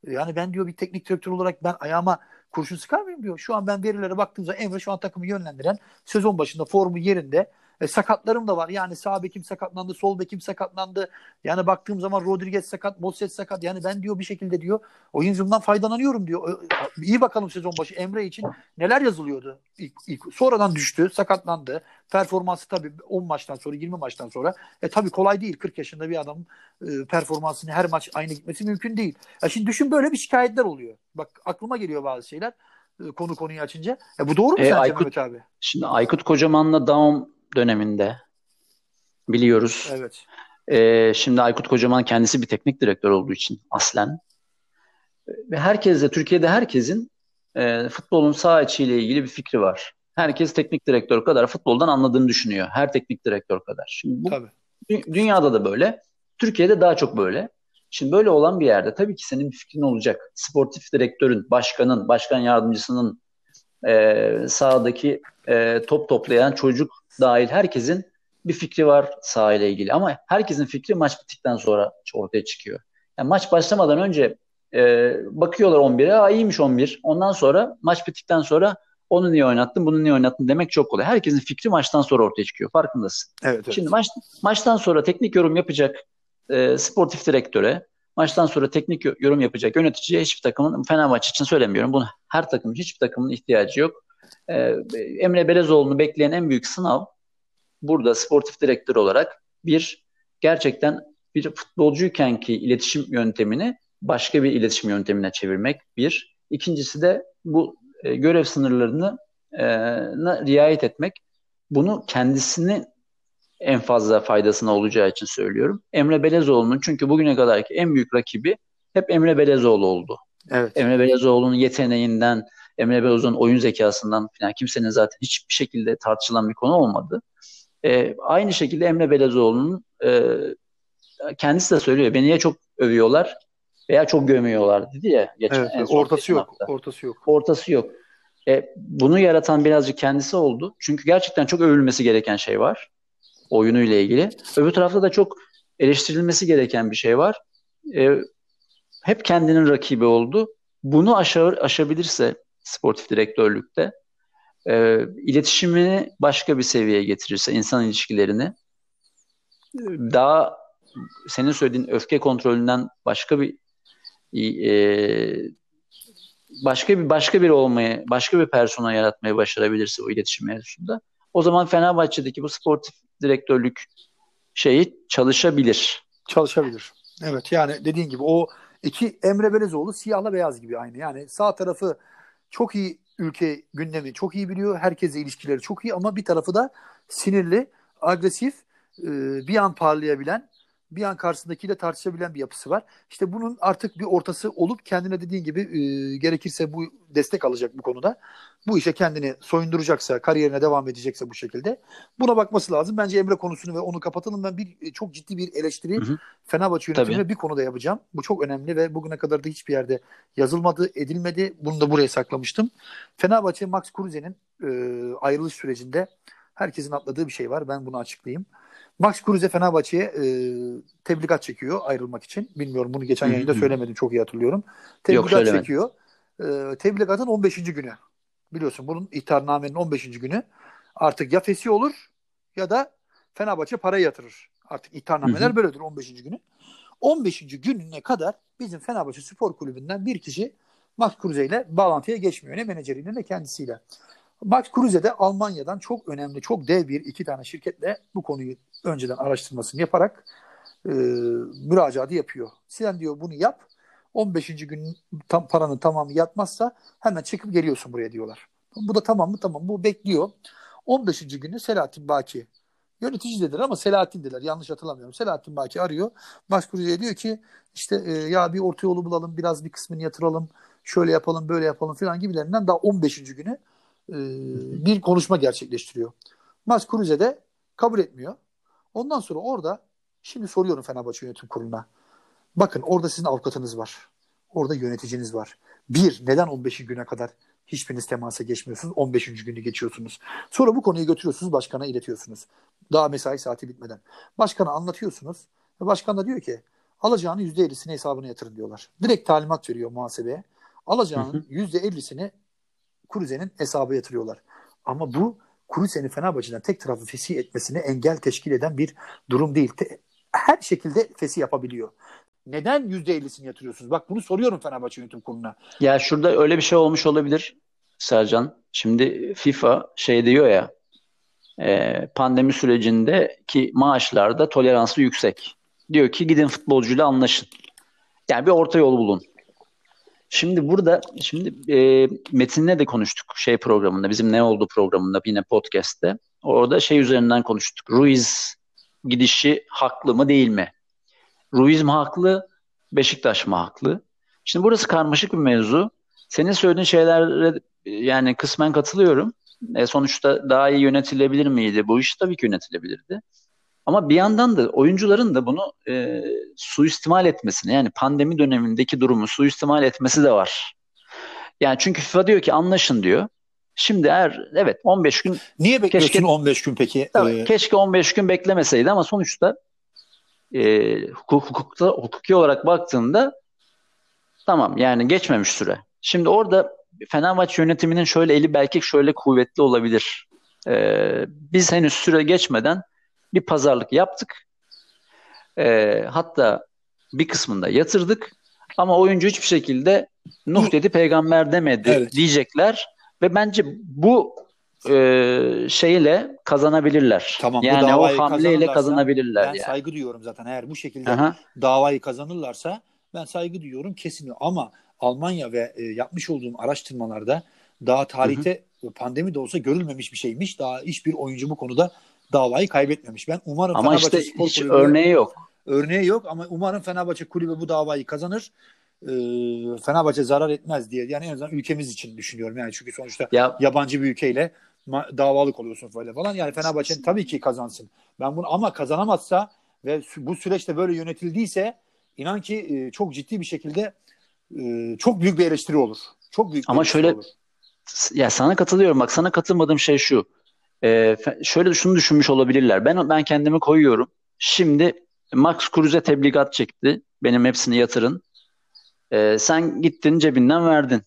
Speaker 2: E, yani ben diyor bir teknik direktör olarak ben ayağıma kurşun sıkar mıyım diyor. Şu an ben verilere baktığım zaman Emre şu an takımı yönlendiren sezon başında formu yerinde e, sakatlarım da var. Yani sağ bekim sakatlandı, sol bekim sakatlandı. Yani baktığım zaman Rodriguez sakat, Moses sakat. Yani ben diyor bir şekilde diyor oyuncumdan faydalanıyorum diyor. İyi bakalım sezon başı Emre için neler yazılıyordu. İlk, ilk, sonradan düştü, sakatlandı. Performansı tabii 10 maçtan sonra, 20 maçtan sonra. E tabii kolay değil. 40 yaşında bir adamın e, performansını her maç aynı gitmesi mümkün değil. Ya şimdi düşün böyle bir şikayetler oluyor. Bak aklıma geliyor bazı şeyler e, konu konuyu açınca. E bu doğru mu e, sence Aykut, Mehmet abi?
Speaker 1: Şimdi Aykut Kocaman'la Daum döneminde biliyoruz.
Speaker 2: Evet.
Speaker 1: Ee, şimdi Aykut Kocaman kendisi bir teknik direktör olduğu için aslen ve herkes de Türkiye'de herkesin e, futbolun sağ içiyle ilgili bir fikri var. Herkes teknik direktör kadar futboldan anladığını düşünüyor. Her teknik direktör kadar. Şimdi bu
Speaker 2: tabii.
Speaker 1: dünyada da böyle. Türkiye'de daha çok böyle. Şimdi böyle olan bir yerde tabii ki senin bir fikrin olacak. Sportif direktörün, başkanın, başkan yardımcısının e, sahadaki e, top toplayan çocuk dahil herkesin bir fikri var sahayla ilgili. Ama herkesin fikri maç bittikten sonra ortaya çıkıyor. Yani maç başlamadan önce e, bakıyorlar 11'e, aa iyiymiş 11. Ondan sonra maç bittikten sonra onu niye oynattın, bunu niye oynattın demek çok kolay. Herkesin fikri maçtan sonra ortaya çıkıyor. Farkındasın.
Speaker 2: Evet, evet.
Speaker 1: Şimdi maç, maçtan sonra teknik yorum yapacak e, sportif direktöre, maçtan sonra teknik yorum yapacak yöneticiye hiçbir takımın, Fenerbahçe için söylemiyorum. Bunu her takım, hiçbir takımın ihtiyacı yok. Ee, Emre Belezoğlu'nu bekleyen en büyük sınav burada sportif direktör olarak bir gerçekten bir futbolcuyken ki iletişim yöntemini başka bir iletişim yöntemine çevirmek bir. İkincisi de bu e, görev sınırlarını e, riayet etmek. Bunu kendisini en fazla faydasına olacağı için söylüyorum. Emre Belezoğlu'nun çünkü bugüne kadarki en büyük rakibi hep Emre Belezoğlu oldu.
Speaker 2: Evet.
Speaker 1: Emre Belezoğlu'nun yeteneğinden, Emre Belözoğlu'nun oyun zekasından falan kimsenin zaten hiçbir şekilde tartışılan bir konu olmadı. E, aynı şekilde Emre Belezoğlu'nun e, kendisi de söylüyor. Beni ya çok övüyorlar veya çok gömüyorlar dedi ya.
Speaker 2: Geçen, evet, ortası yok. Hafta. Ortası yok.
Speaker 1: Ortası yok. E, bunu yaratan birazcık kendisi oldu. Çünkü gerçekten çok övülmesi gereken şey var. Oyunuyla ilgili. Öbür tarafta da çok eleştirilmesi gereken bir şey var. E, hep kendinin rakibi oldu. Bunu aşağı, aşabilirse sportif direktörlükte e, iletişimini başka bir seviyeye getirirse insan ilişkilerini daha senin söylediğin öfke kontrolünden başka bir e, başka bir başka bir olmayı, başka bir persona yaratmayı başarabilirse o iletişim mevzusunda o zaman Fenerbahçe'deki bu sportif direktörlük şeyi çalışabilir.
Speaker 2: Çalışabilir. Evet yani dediğin gibi o iki Emre Belezoğlu siyahla beyaz gibi aynı. Yani sağ tarafı çok iyi ülke gündemi çok iyi biliyor. Herkese ilişkileri çok iyi ama bir tarafı da sinirli, agresif, e, bir an parlayabilen, bir an karşısındakiyle tartışabilen bir yapısı var. İşte bunun artık bir ortası olup kendine dediğin gibi e, gerekirse bu destek alacak bu konuda. Bu işe kendini soyunduracaksa, kariyerine devam edecekse bu şekilde buna bakması lazım. Bence Emre konusunu ve onu kapatalım. Ben bir e, çok ciddi bir eleştiri hı hı. Fenerbahçe yönetimine bir konuda yapacağım. Bu çok önemli ve bugüne kadar da hiçbir yerde yazılmadı, edilmedi. Bunu da buraya saklamıştım. Fenerbahçe Max Kruse'nin e, ayrılış sürecinde herkesin atladığı bir şey var. Ben bunu açıklayayım. Max Kruse Fenerbahçe'ye e, tebligat çekiyor ayrılmak için. Bilmiyorum bunu geçen yayında söylemedim çok iyi hatırlıyorum. Tebligat Yok, çekiyor. E, tebligatın 15. günü. Biliyorsun bunun ihtarnamenin 15. günü artık ya fesi olur ya da Fenerbahçe parayı yatırır. Artık ihtarnameler böyledir 15. günü. 15. gününe kadar bizim Fenerbahçe Spor Kulübü'nden bir kişi Max Kruse ile bağlantıya geçmiyor. Ne menajeriyle ne kendisiyle. Max Kruse de Almanya'dan çok önemli, çok dev bir iki tane şirketle bu konuyu önceden araştırmasını yaparak e, müracaatı yapıyor. Sen diyor bunu yap. 15. gün tam paranın tamamı yatmazsa hemen çıkıp geliyorsun buraya diyorlar. Bu da tamam mı? Tamam. Bu bekliyor. 15. günü Selahattin Baki yönetici dediler ama Selahattin dediler. Yanlış hatırlamıyorum. Selahattin Baki arıyor. Kruse'ye diyor ki işte e, ya bir orta yolu bulalım. Biraz bir kısmını yatıralım. Şöyle yapalım böyle yapalım falan gibilerinden daha 15. günü e, bir konuşma gerçekleştiriyor. Max Kruse de kabul etmiyor. Ondan sonra orada şimdi soruyorum Fenerbahçe Yönetim Kurulu'na. Bakın orada sizin avukatınız var. Orada yöneticiniz var. Bir, neden 15. güne kadar hiçbiriniz temasa geçmiyorsunuz? 15. günü geçiyorsunuz. Sonra bu konuyu götürüyorsunuz, başkana iletiyorsunuz. Daha mesai saati bitmeden. Başkana anlatıyorsunuz. Ve başkan da diyor ki alacağının %50'sini hesabına yatırın diyorlar. Direkt talimat veriyor muhasebeye. Alacağının %50'sini Kuruze'nin hesabı yatırıyorlar. Ama bu Kuruze'nin Fenerbahçe'den tek taraflı fesih etmesini engel teşkil eden bir durum değil. Her şekilde fesih yapabiliyor. Neden %50'sini yatırıyorsunuz? Bak bunu soruyorum Fenerbahçe yönetim kuruluna.
Speaker 1: Ya şurada öyle bir şey olmuş olabilir Sercan. Şimdi FIFA şey diyor ya e, pandemi sürecindeki maaşlarda toleransı yüksek. Diyor ki gidin futbolcuyla anlaşın. Yani bir orta yol bulun. Şimdi burada şimdi e, Metin'le de konuştuk şey programında bizim ne oldu programında yine podcast'te. Orada şey üzerinden konuştuk. Ruiz gidişi haklı mı değil mi? Ruiz mi haklı? Beşiktaş mı haklı? Şimdi burası karmaşık bir mevzu. Senin söylediğin şeylere yani kısmen katılıyorum. E, sonuçta daha iyi yönetilebilir miydi? Bu iş tabii ki yönetilebilirdi. Ama bir yandan da oyuncuların da bunu e, suistimal etmesini yani pandemi dönemindeki durumu suistimal etmesi de var. Yani çünkü FIFA diyor ki anlaşın diyor. Şimdi eğer evet 15 gün
Speaker 2: Niye bekliyorsun keşke, 15 gün peki?
Speaker 1: Tabii, ee... Keşke 15 gün beklemeseydi ama sonuçta e, hukuk, hukukta, hukuki olarak baktığında tamam yani geçmemiş süre. Şimdi orada Fenerbahçe yönetiminin şöyle eli belki şöyle kuvvetli olabilir. Ee, biz henüz süre geçmeden bir pazarlık yaptık. Ee, hatta bir kısmında yatırdık. Ama oyuncu hiçbir şekilde Nuh dedi peygamber demedi evet. diyecekler. Ve bence bu e, şeyle kazanabilirler. Tamam, yani o hamleyle kazanabilirler. Ben
Speaker 2: yani. saygı duyuyorum zaten. Eğer bu şekilde Aha. davayı kazanırlarsa ben saygı duyuyorum kesin. Ama Almanya ve e, yapmış olduğum araştırmalarda daha tarihte hı hı. pandemi de olsa görülmemiş bir şeymiş. Daha hiçbir oyuncu bu konuda davayı kaybetmemiş. Ben umarım
Speaker 1: ama Fenerbahçe işte Spor hiç Kulübü, örneği yok.
Speaker 2: Örneği yok ama umarım Fenerbahçe kulübü bu davayı kazanır. Ee, Fenerbahçe zarar etmez diye. Yani en azından ülkemiz için düşünüyorum. Yani çünkü sonuçta ya, yabancı bir ülkeyle davalık oluyorsun böyle falan. Yani Fenerbahçe tabii ki kazansın. Ben bunu ama kazanamazsa ve bu süreçte böyle yönetildiyse inan ki e, çok ciddi bir şekilde e, çok büyük bir eleştiri olur. Çok büyük.
Speaker 1: Ama şöyle olur. ya sana katılıyorum. Bak sana katılmadığım şey şu. Ee, şöyle şunu düşünmüş olabilirler. Ben ben kendimi koyuyorum. Şimdi Max Kruse tebligat çekti. Benim hepsini yatırın. Ee, sen gittin cebinden verdin.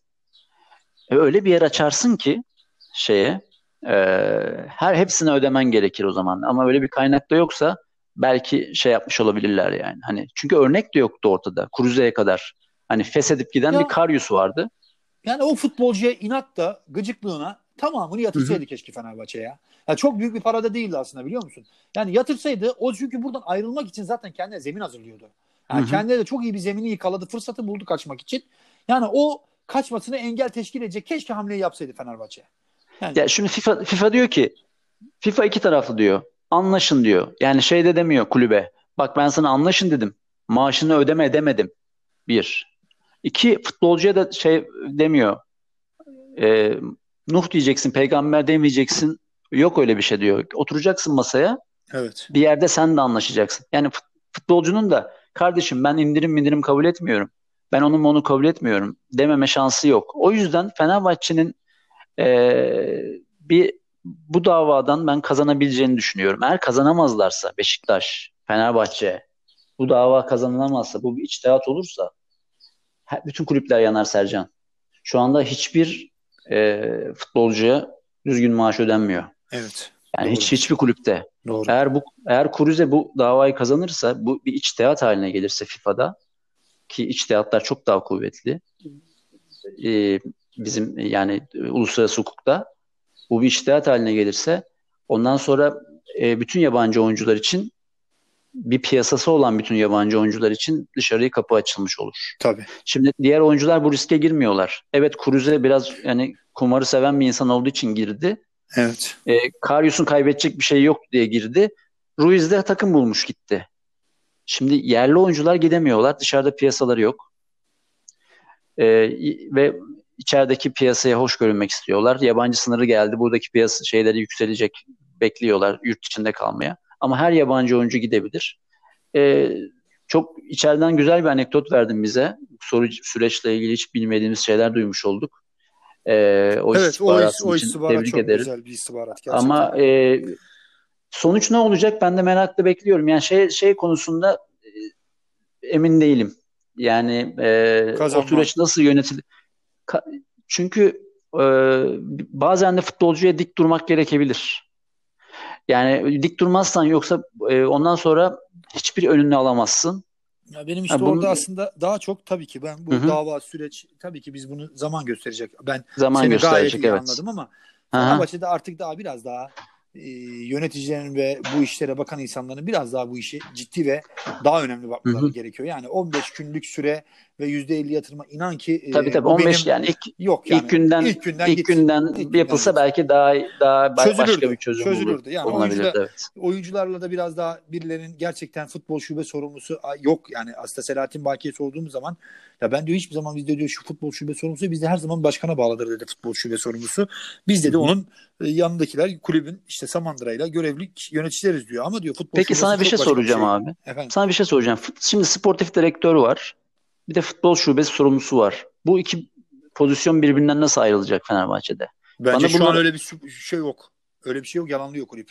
Speaker 1: E, öyle bir yer açarsın ki şeye e, her hepsini ödemen gerekir o zaman. Ama öyle bir kaynak da yoksa belki şey yapmış olabilirler yani. Hani çünkü örnek de yoktu ortada. Kruze'ye kadar. Hani feshedip giden ya, bir Karyus vardı.
Speaker 2: Yani o futbolcuya inat da gıcıklığına tamamını yatırsaydı Hı-hı. keşke Fenerbahçe ya. ya. Çok büyük bir parada değildi aslında biliyor musun? Yani yatırsaydı o çünkü buradan ayrılmak için zaten kendine zemin hazırlıyordu. Yani kendine de çok iyi bir zemini yıkaladı. Fırsatı buldu kaçmak için. Yani o kaçmasını engel teşkil edecek keşke hamleyi yapsaydı Fenerbahçe.
Speaker 1: Yani... Ya şimdi FIFA FIFA diyor ki FIFA iki taraflı diyor. Anlaşın diyor. Yani şey de demiyor kulübe. Bak ben sana anlaşın dedim. Maaşını ödeme edemedim. Bir. İki futbolcuya da şey demiyor. E, Nuh diyeceksin, peygamber demeyeceksin. Yok öyle bir şey diyor. Oturacaksın masaya. Evet. Bir yerde sen de anlaşacaksın. Yani futbolcunun da kardeşim ben indirim indirim kabul etmiyorum. Ben onu onu kabul etmiyorum dememe şansı yok. O yüzden Fenerbahçe'nin e, bir bu davadan ben kazanabileceğini düşünüyorum. Eğer kazanamazlarsa Beşiktaş, Fenerbahçe bu dava kazanılamazsa, bu bir içtihat olursa bütün kulüpler yanar Sercan. Şu anda hiçbir e, futbolcuya düzgün maaş ödenmiyor.
Speaker 2: Evet.
Speaker 1: Yani
Speaker 2: Doğru.
Speaker 1: hiç hiçbir kulüpte.
Speaker 2: Doğru.
Speaker 1: Eğer bu eğer Cruze bu davayı kazanırsa, bu bir içtihat haline gelirse FIFA'da ki içtihatlar çok daha kuvvetli. e, bizim yani uluslararası hukukta bu bir içtihat haline gelirse ondan sonra e, bütün yabancı oyuncular için bir piyasası olan bütün yabancı oyuncular için dışarıya kapı açılmış olur.
Speaker 2: Tabii.
Speaker 1: Şimdi diğer oyuncular bu riske girmiyorlar. Evet Cruze biraz yani kumarı seven bir insan olduğu için girdi.
Speaker 2: Evet.
Speaker 1: E, Karius'un kaybedecek bir şey yok diye girdi. Ruiz de takım bulmuş gitti. Şimdi yerli oyuncular gidemiyorlar. Dışarıda piyasaları yok. E, ve içerideki piyasaya hoş görünmek istiyorlar. Yabancı sınırı geldi. Buradaki piyasa şeyleri yükselecek. Bekliyorlar yurt içinde kalmaya. Ama her yabancı oyuncu gidebilir. E, çok içeriden güzel bir anekdot verdin bize. Soru süreçle ilgili hiç bilmediğimiz şeyler duymuş olduk. E, o
Speaker 2: evet o,
Speaker 1: istihbaratın
Speaker 2: o istihbarat
Speaker 1: tebrik
Speaker 2: çok
Speaker 1: ederim.
Speaker 2: güzel bir istihbarat gerçekten.
Speaker 1: Ama e, sonuç ne olacak ben de merakla bekliyorum. Yani şey şey konusunda e, emin değilim. Yani e, o süreç nasıl yönetilir? Ka- çünkü e, bazen de futbolcuya dik durmak gerekebilir. Yani dik durmazsan yoksa e, ondan sonra hiçbir önünü alamazsın.
Speaker 2: Ya benim işte
Speaker 1: Ha, bunu-
Speaker 2: orada aslında daha çok tabii ki ben bu
Speaker 1: Hı hı.
Speaker 2: dava süreç tabii ki biz bunu zaman gösterecek. Ben
Speaker 1: Zaman
Speaker 2: seni gayet
Speaker 1: gösterecek
Speaker 2: iyi
Speaker 1: evet.
Speaker 2: anladım ama. Fenerbahçe'de artık daha biraz daha e, yöneticilerin ve bu işlere bakan insanların biraz daha bu işi ciddi ve daha önemli bakmaları
Speaker 1: Hı hı.
Speaker 2: gerekiyor. Yani 15 günlük süre ve %50 yatırıma inan ki e,
Speaker 1: Tabii tabii
Speaker 2: bu
Speaker 1: 15
Speaker 2: benim-
Speaker 1: yani ilk
Speaker 2: yok yani
Speaker 1: ilk günden
Speaker 2: ilk günden
Speaker 1: ilk günden
Speaker 2: İlk günden
Speaker 1: yapılsa
Speaker 2: git.
Speaker 1: belki daha daha ba- başka
Speaker 2: Çözülürdü.
Speaker 1: bir çözüm
Speaker 2: Çözülürdü.
Speaker 1: olur.
Speaker 2: Yani oyuncular-
Speaker 1: evet.
Speaker 2: oyuncularla da biraz daha birilerinin gerçekten futbol şube sorumlusu yok. Yani aslında Selahattin Baki'ye sorduğumuz zaman ya ben diyor hiçbir zaman bizde diyor şu futbol şube sorumlusu bizde her zaman başkana bağlıdır dedi futbol şube sorumlusu. Biz dedi onun e, yanındakiler kulübün işte Samandıra'yla görevli yöneticileriz diyor ama diyor futbol
Speaker 1: Peki sana bir
Speaker 2: çok
Speaker 1: şey soracağım abi.
Speaker 2: Efendim.
Speaker 1: Sana bir şey soracağım. Şimdi sportif direktör var. Bir de futbol şubesi sorumlusu var. Bu iki pozisyon birbirinden nasıl ayrılacak Fenerbahçe'de?
Speaker 2: Bence
Speaker 1: Bana
Speaker 2: şu
Speaker 1: bunlar-
Speaker 2: an öyle bir şey yok. Öyle bir şey yok. Yalanlıyor kulüp.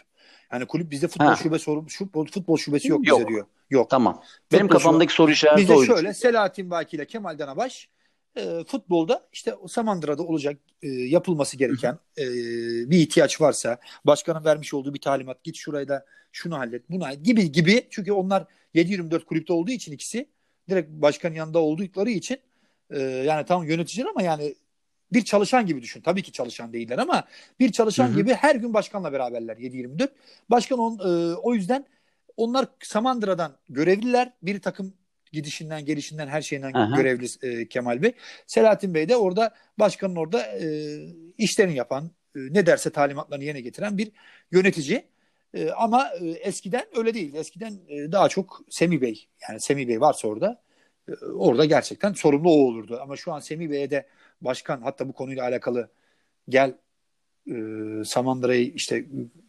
Speaker 2: Yani kulüp bizde futbol
Speaker 1: Ha.
Speaker 2: şube sorum futbol, futbol şubesi yok,
Speaker 1: Yok.
Speaker 2: bize diyor. Yok.
Speaker 1: Tamam. Benim
Speaker 2: Futbol
Speaker 1: kafamdaki soru işareti
Speaker 2: Bizde
Speaker 1: oydu.
Speaker 2: şöyle Selahattin Baki ile Kemal Danabaş e, futbolda işte Samandıra'da olacak e, yapılması gereken e, bir ihtiyaç varsa başkanın vermiş olduğu bir talimat git şurayı da şunu hallet bunu hallet gibi gibi çünkü onlar 7-24 kulüpte olduğu için ikisi direkt başkanın yanında oldukları için e, yani tam yöneticiler ama yani bir çalışan gibi düşün. Tabii ki çalışan değiller ama bir çalışan
Speaker 1: Hı hı.
Speaker 2: gibi her gün başkanla beraberler 7-24. Başkan on, e, o yüzden onlar Samandıra'dan görevliler. Bir takım gidişinden, gelişinden, her şeyinden
Speaker 1: Aha.
Speaker 2: görevli e, Kemal Bey. Selahattin Bey de orada başkanın orada e, işlerini yapan, e, ne derse talimatlarını yerine getiren bir yönetici. E, ama e, eskiden öyle değil. Eskiden e, daha çok Semih Bey, yani Semih Bey varsa orada e, orada gerçekten sorumlu o olurdu. Ama şu an Semih Bey'e de başkan hatta bu konuyla alakalı gel e, Samandıra'yı işte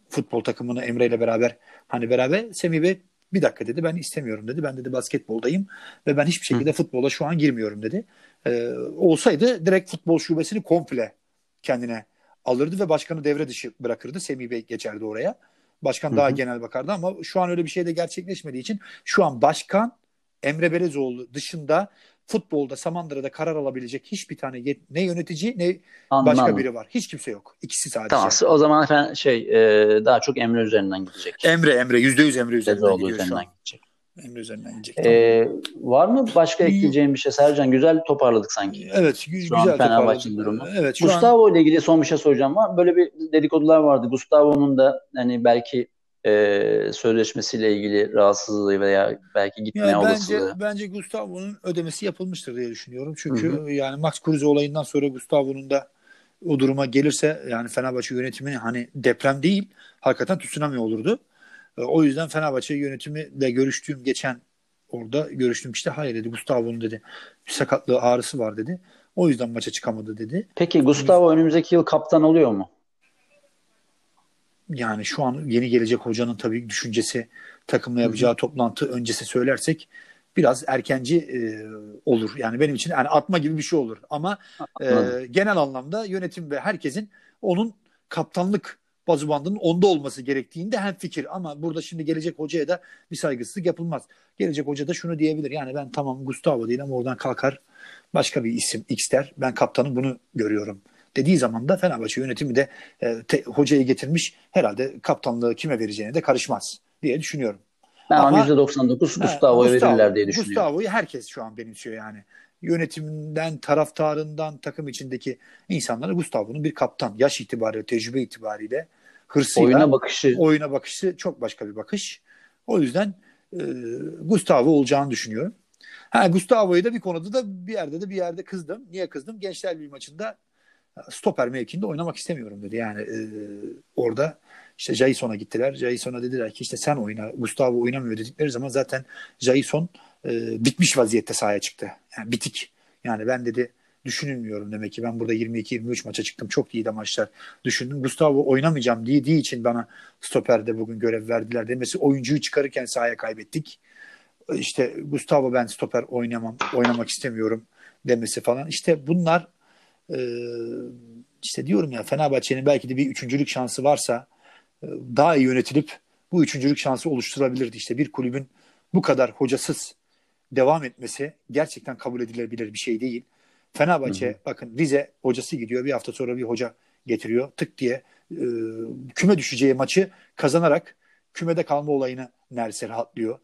Speaker 2: futbol takımını Emre ile beraber hani beraber Semih Bey bir dakika dedi ben istemiyorum dedi. Ben dedi basketboldayım ve ben hiçbir şekilde futbola şu an girmiyorum dedi. E, olsaydı direkt futbol şubesini komple kendine alırdı ve başkanı devre dışı bırakırdı. Semih Bey geçerdi oraya. Başkan
Speaker 1: Hı
Speaker 2: daha genel bakardı ama şu an öyle bir şey de gerçekleşmediği için şu an başkan Emre Belezoğlu dışında futbolda Samandıra'da karar alabilecek hiçbir tane yet- ne yönetici ne
Speaker 1: Anladım.
Speaker 2: başka biri var. Hiç kimse yok. İkisi sadece.
Speaker 1: Tamam. O zaman efendim şey e, daha çok Emre üzerinden gidecek.
Speaker 2: Emre Emre yüzde yüz Emre üzerinden
Speaker 1: Bezoğlu
Speaker 2: gidiyor şu
Speaker 1: üzerinden
Speaker 2: an.
Speaker 1: gidecek.
Speaker 2: Emre üzerinden gidecek.
Speaker 1: E, var mı başka ekleyeceğim bir şey Sercan? Güzel toparladık sanki.
Speaker 2: Evet
Speaker 1: Şu an
Speaker 2: güzel
Speaker 1: Fenerbahçe'nin
Speaker 2: toparladı.
Speaker 1: durumu.
Speaker 2: Evet şu an
Speaker 1: Gustavo ile ilgili son bir şey soracağım var. Böyle bir dedikodular vardı. Gustavo'nun da hani belki e, sözleşmesiyle ilgili rahatsızlığı veya belki gitme
Speaker 2: yani
Speaker 1: olasılığı.
Speaker 2: bence bence Gustavo'nun ödemesi yapılmıştır diye düşünüyorum. Çünkü
Speaker 1: Hı
Speaker 2: yani Max Kruse olayından sonra Gustavo'nun da o duruma gelirse yani Fenerbahçe yönetimi hani deprem değil hakikaten tsunami olurdu. E, O yüzden Fenerbahçe yönetimiyle görüştüğüm geçen orada görüştüğüm işte hayır dedi Gustavo'nun dedi bir sakatlığı ağrısı var dedi. O yüzden maça çıkamadı dedi.
Speaker 1: Peki Gustavo önümüzdeki yıl kaptan oluyor mu?
Speaker 2: Yani şu an yeni gelecek hocanın tabii düşüncesi takımla yapacağı toplantı öncesi söylersek biraz erkenci e, olur. Yani benim için yani atma gibi bir şey olur. Ama e,
Speaker 1: Anladım.
Speaker 2: genel anlamda yönetim ve herkesin onun kaptanlık bazubandının onda olması gerektiğinde hem fikir. Ama burada şimdi gelecek hocaya da bir saygısızlık yapılmaz. Gelecek hoca da şunu diyebilir. Yani ben tamam Gustavo değil ama oradan kalkar başka bir isim X der. Ben kaptanın bunu görüyorum dediği zaman da Fenerbahçe yönetimi de e, te, hocayı getirmiş herhalde kaptanlığı kime vereceğine de karışmaz diye düşünüyorum.
Speaker 1: Ben ama %99 Gustavo'ya verirler diye düşünüyorum.
Speaker 2: Gustavo'yu herkes şu an benimsiyor yani. Yönetimden, taraftarından, takım içindeki insanlara Gustavo'nun bir kaptan. Yaş itibariyle, tecrübe itibariyle, hırsıyla.
Speaker 1: Oyuna bakışı.
Speaker 2: Oyuna bakışı çok başka bir bakış. O yüzden e, Gustavo olacağını düşünüyorum. Ha, Gustavo'yu da bir konuda da bir yerde de bir yerde kızdım. Niye kızdım? Gençler bir maçında stoper mevkinde oynamak istemiyorum dedi. Yani e, orada işte Jason'a gittiler. Jason'a dediler ki işte sen oyna. Gustavo oynamıyor dedikleri zaman zaten Jason e, bitmiş vaziyette sahaya çıktı. Yani bitik. Yani ben dedi düşünülmüyorum demek ki ben burada 22-23 maça çıktım. Çok iyi de maçlar düşündüm. Gustavo oynamayacağım dediği için bana stoperde bugün görev verdiler demesi oyuncuyu çıkarırken sahaya kaybettik. İşte Gustavo ben stoper oynamam, oynamak istemiyorum demesi falan. İşte bunlar e, işte diyorum ya Fenerbahçe'nin belki de bir üçüncülük şansı varsa e, daha iyi yönetilip bu üçüncülük şansı oluşturabilirdi. İşte bir kulübün bu kadar hocasız devam etmesi gerçekten kabul edilebilir bir şey değil. Fenerbahçe hı hı. bakın Rize hocası gidiyor bir hafta sonra bir hoca getiriyor tık diye e, küme düşeceği maçı kazanarak kümede kalma olayını neredeyse rahatlıyor.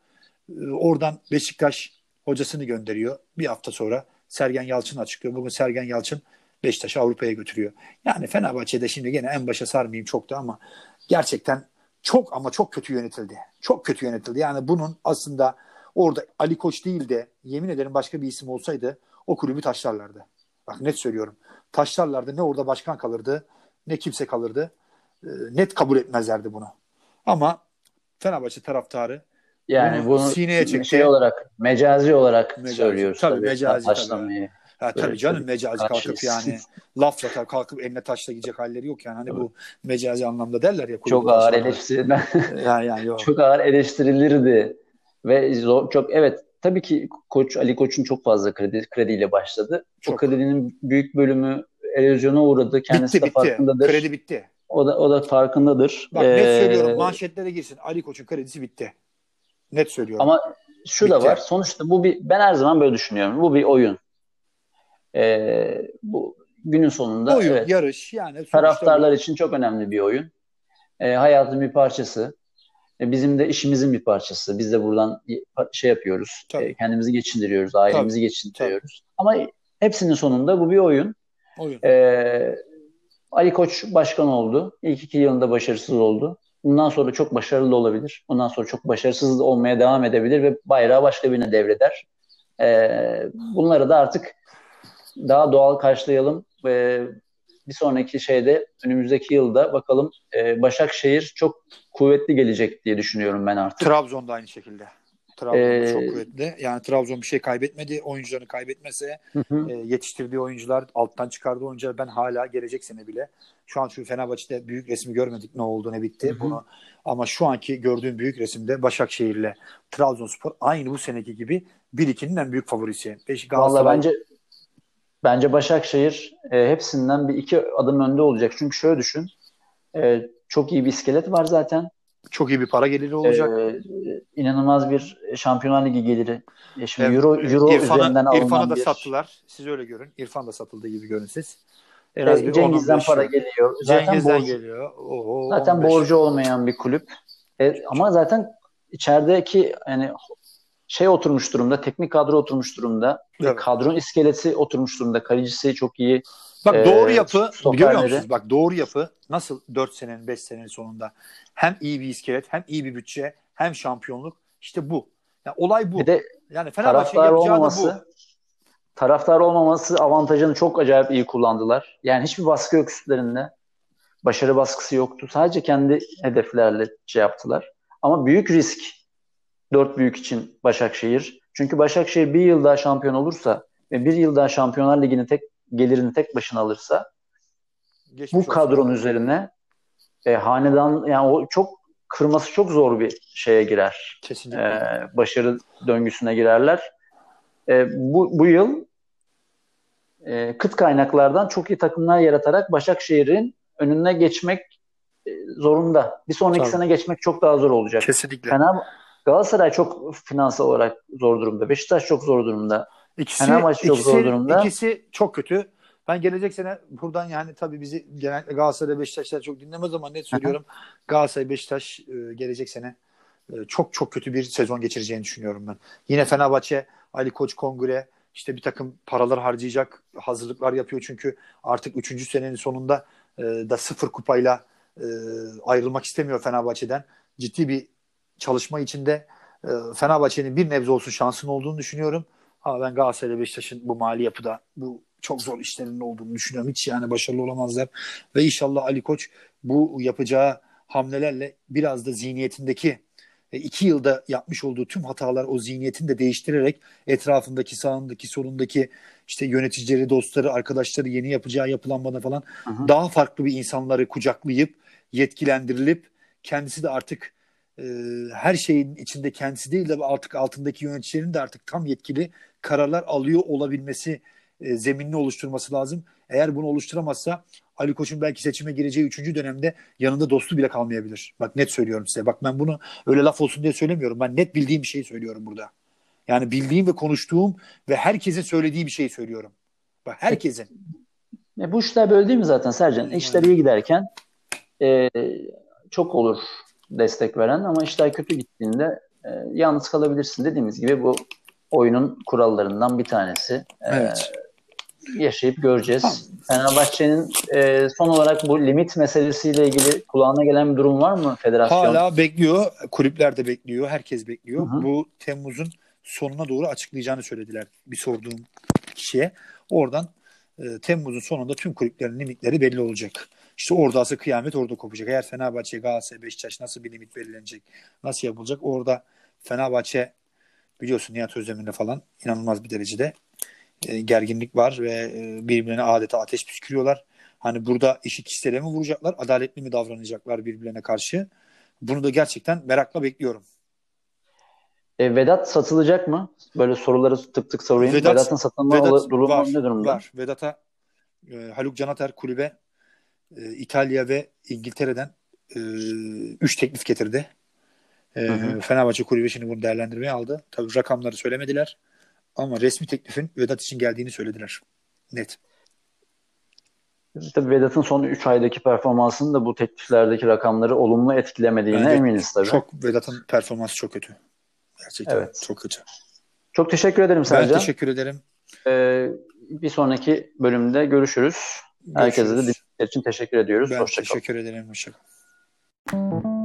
Speaker 2: E, oradan Beşiktaş hocasını gönderiyor bir hafta sonra Sergen Yalçın açıklıyor. Bugün Sergen Yalçın Beşiktaş'ı Avrupa'ya götürüyor. Yani Fenerbahçe'de şimdi gene en başa sarmayayım çok da ama gerçekten çok ama çok kötü yönetildi. Çok kötü yönetildi. Yani bunun aslında orada Ali Koç değil de yemin ederim başka bir isim olsaydı o kulübü taşlarlardı. Bak net söylüyorum. Taşlarlardı. Ne orada başkan kalırdı ne kimse kalırdı. E, net kabul etmezlerdi bunu. Ama Fenerbahçe taraftarı
Speaker 1: yani bunu, bunu sineye çekti. şey olarak mecazi olarak mecazi. söylüyoruz
Speaker 2: tabii. tabii mecazi tabii. Ha, tabii canım mecazi kalkıp yani lafla kalkıp eline taşla gidecek halleri yok yani. Hani bu mecazi anlamda derler ya.
Speaker 1: Çok ağır eleştirilen. yani, yani yok. çok ağır eleştirilirdi. Ve zor, çok evet tabii ki Koç Ali Koç'un çok fazla kredi krediyle başladı. Çok. O kredinin büyük bölümü erozyona uğradı. Kendisi bitti, de bitti. farkındadır.
Speaker 2: Kredi bitti.
Speaker 1: O da o da farkındadır.
Speaker 2: Bak ee, net söylüyorum manşetlere girsin. Ali Koç'un kredisi bitti. Net söylüyorum.
Speaker 1: Ama şu bitti. da var. Sonuçta bu bir ben her zaman böyle düşünüyorum. Bu bir oyun. Ee, bu günün sonunda
Speaker 2: oyun, evet, yarış yani
Speaker 1: taraftarlar için çok önemli bir oyun. Ee, hayatın bir parçası. E, bizim de işimizin bir parçası. Biz de buradan şey yapıyoruz. Tabii. E, kendimizi geçindiriyoruz, ailemizi Tabii. geçindiriyoruz. Tabii. Ama hepsinin sonunda bu bir oyun. Oyun. Ee, Ali Koç başkan oldu. İlk iki yılında başarısız oldu. Bundan sonra çok başarılı olabilir. Bundan sonra çok başarısız olmaya devam edebilir ve bayrağı başka birine devreder. Ee, bunları da artık daha doğal karşılayalım. Ee, bir sonraki şeyde önümüzdeki yılda bakalım e, Başakşehir çok kuvvetli gelecek diye düşünüyorum ben artık.
Speaker 2: Trabzon da aynı şekilde. Trabzon ee, çok kuvvetli. Yani Trabzon bir şey kaybetmedi. Oyuncularını kaybetmese hı hı. E, yetiştirdiği oyuncular, alttan çıkardığı oyuncular ben hala gelecek sene bile. Şu an şu Fenerbahçe'de büyük resmi görmedik ne oldu ne bitti. Hı hı. Bunu ama şu anki gördüğüm büyük resimde Başakşehir'le Trabzonspor aynı bu seneki gibi bir ikinin en büyük favorisi.
Speaker 1: Beş, Valla bence Bence Başakşehir e, hepsinden bir iki adım önde olacak. Çünkü şöyle düşün. E, çok iyi bir iskelet var zaten.
Speaker 2: Çok iyi bir para geliri olacak.
Speaker 1: E, inanılmaz bir Şampiyonlar Ligi geliri. E şimdi evet, Euro, Euro İrfan'ı, üzerinden alınan
Speaker 2: İrfan'ı da
Speaker 1: bir...
Speaker 2: sattılar. Siz öyle görün. İrfan da satıldığı gibi görün siz.
Speaker 1: En az bir Cengiz'den para geliyor.
Speaker 2: Zaten Cengiz'den borcu, geliyor.
Speaker 1: Oho, zaten 15. borcu olmayan bir kulüp. E, ama zaten içerideki yani şey oturmuş durumda, teknik kadro oturmuş durumda. Evet. Kadron iskeleti oturmuş durumda. Kalecisi çok iyi.
Speaker 2: Bak e, doğru yapı biliyor musunuz? Bak doğru yapı nasıl 4 senenin 5 senenin sonunda hem iyi bir iskelet hem iyi bir bütçe hem şampiyonluk işte bu. Yani olay bu. Bir
Speaker 1: de yani taraftar olmaması bu. taraftar olmaması avantajını çok acayip iyi kullandılar. Yani hiçbir baskı yok üstlerinde. Başarı baskısı yoktu. Sadece kendi hedeflerle şey yaptılar. Ama büyük risk dört büyük için Başakşehir. Çünkü Başakşehir bir yıl daha şampiyon olursa ve bir yıl daha Şampiyonlar Ligi'nin tek gelirini tek başına alırsa Geçmiş bu kadronun olsun. üzerine e, hanedan yani o çok kırması çok zor bir şeye girer.
Speaker 2: Kesinlikle. E,
Speaker 1: başarı döngüsüne girerler. E, bu, bu yıl e, kıt kaynaklardan çok iyi takımlar yaratarak Başakşehir'in önüne geçmek e, zorunda. Bir sonraki Tabii. sene geçmek çok daha zor olacak.
Speaker 2: Kesinlikle.
Speaker 1: Fener, Galatasaray çok finansal olarak zor durumda. Beşiktaş çok zor durumda.
Speaker 2: İkisi, Fenerbahçe çok ikisi, zor durumda. İkisi çok kötü. Ben gelecek sene buradan yani tabii bizi genellikle Galatasaray Beşiktaşlar çok dinlemez ama net söylüyorum. Galatasaray Beşiktaş e, gelecek sene e, çok çok kötü bir sezon geçireceğini düşünüyorum ben. Yine Fenerbahçe Ali Koç Kongre işte bir takım paralar harcayacak hazırlıklar yapıyor çünkü artık 3. senenin sonunda e, da sıfır kupayla ayrılmak istemiyor Fenerbahçe'den. Ciddi bir çalışma içinde e, Fenerbahçe'nin bir nebze olsun şansının olduğunu düşünüyorum. Ama ben Galatasaray Beşiktaş'ın bu mali yapıda bu çok zor işlerinin olduğunu düşünüyorum. Hiç yani başarılı olamazlar. Ve inşallah Ali Koç bu yapacağı hamlelerle biraz da zihniyetindeki e, iki yılda yapmış olduğu tüm hatalar o zihniyetini de değiştirerek etrafındaki sağındaki solundaki işte yöneticileri, dostları, arkadaşları yeni yapacağı yapılanmada falan hı. daha farklı bir insanları kucaklayıp yetkilendirilip kendisi de artık e, her şeyin içinde kendisi değil de artık altındaki yöneticilerin de artık tam yetkili kararlar alıyor olabilmesi e, zeminini oluşturması lazım. Eğer bunu oluşturamazsa Ali Koç'un belki seçime gireceği üçüncü dönemde yanında dostu bile kalmayabilir. Bak net söylüyorum size. Bak ben bunu öyle laf olsun diye söylemiyorum. Ben net bildiğim bir şeyi söylüyorum burada. Yani bildiğim ve konuştuğum ve herkesin söylediği bir şeyi söylüyorum. Bak herkesin.
Speaker 1: E, bu işler böyle değil mi zaten Sercan? İşler iyi giderken e, çok olur destek veren ama işler kötü gittiğinde e, yalnız kalabilirsin. Dediğimiz gibi bu oyunun kurallarından bir tanesi. E, evet. Yaşayıp göreceğiz. Tamam. Fenerbahçe'nin e, son olarak bu limit meselesiyle ilgili kulağına gelen bir durum var mı federasyon?
Speaker 2: Hala bekliyor. Kulüpler de bekliyor. Herkes bekliyor. Hı hı. Bu Temmuz'un sonuna doğru açıklayacağını söylediler bir sorduğum kişiye. Oradan e, Temmuz'un sonunda tüm kulüplerin limitleri belli olacak. İşte orada asıl kıyamet orada kopacak. Eğer Fenerbahçe, Galatasaray, Beşiktaş nasıl bir limit belirlenecek, nasıl yapılacak? Orada Fenerbahçe biliyorsun Nihat Özdemir'le falan inanılmaz bir derecede e, gerginlik var ve e, birbirlerine adeta ateş püskürüyorlar. Hani burada işi kişilere mi vuracaklar, adaletli mi davranacaklar birbirlerine karşı? Bunu da gerçekten merakla bekliyorum.
Speaker 1: E, Vedat satılacak mı? Böyle soruları tık tık sorayım. Vedat, Vedat'ın satılma Vedat, durumu ne durumda? Var.
Speaker 2: Vedat'a e, Haluk Canater kulübe e, İtalya ve İngiltere'den e, üç teklif getirdi. E, hı hı. Fenerbahçe kulübü şimdi bunu değerlendirmeye aldı. Tabii rakamları söylemediler. Ama resmi teklifin Vedat için geldiğini söylediler. Net.
Speaker 1: Tabii Vedat'ın son 3 aydaki performansının da bu tekliflerdeki rakamları olumlu etkilemediğine evet, eminiz tabii.
Speaker 2: Çok Vedat'ın performansı çok kötü. Gerçekten evet. çok kötü.
Speaker 1: Çok teşekkür ederim Sercan.
Speaker 2: Ben teşekkür ederim.
Speaker 1: Ee, bir sonraki bölümde görüşürüz. görüşürüz. Herkese de için teşekkür ediyoruz.
Speaker 2: Ben Hoşçakalın. teşekkür ederim. Hoşçakalın.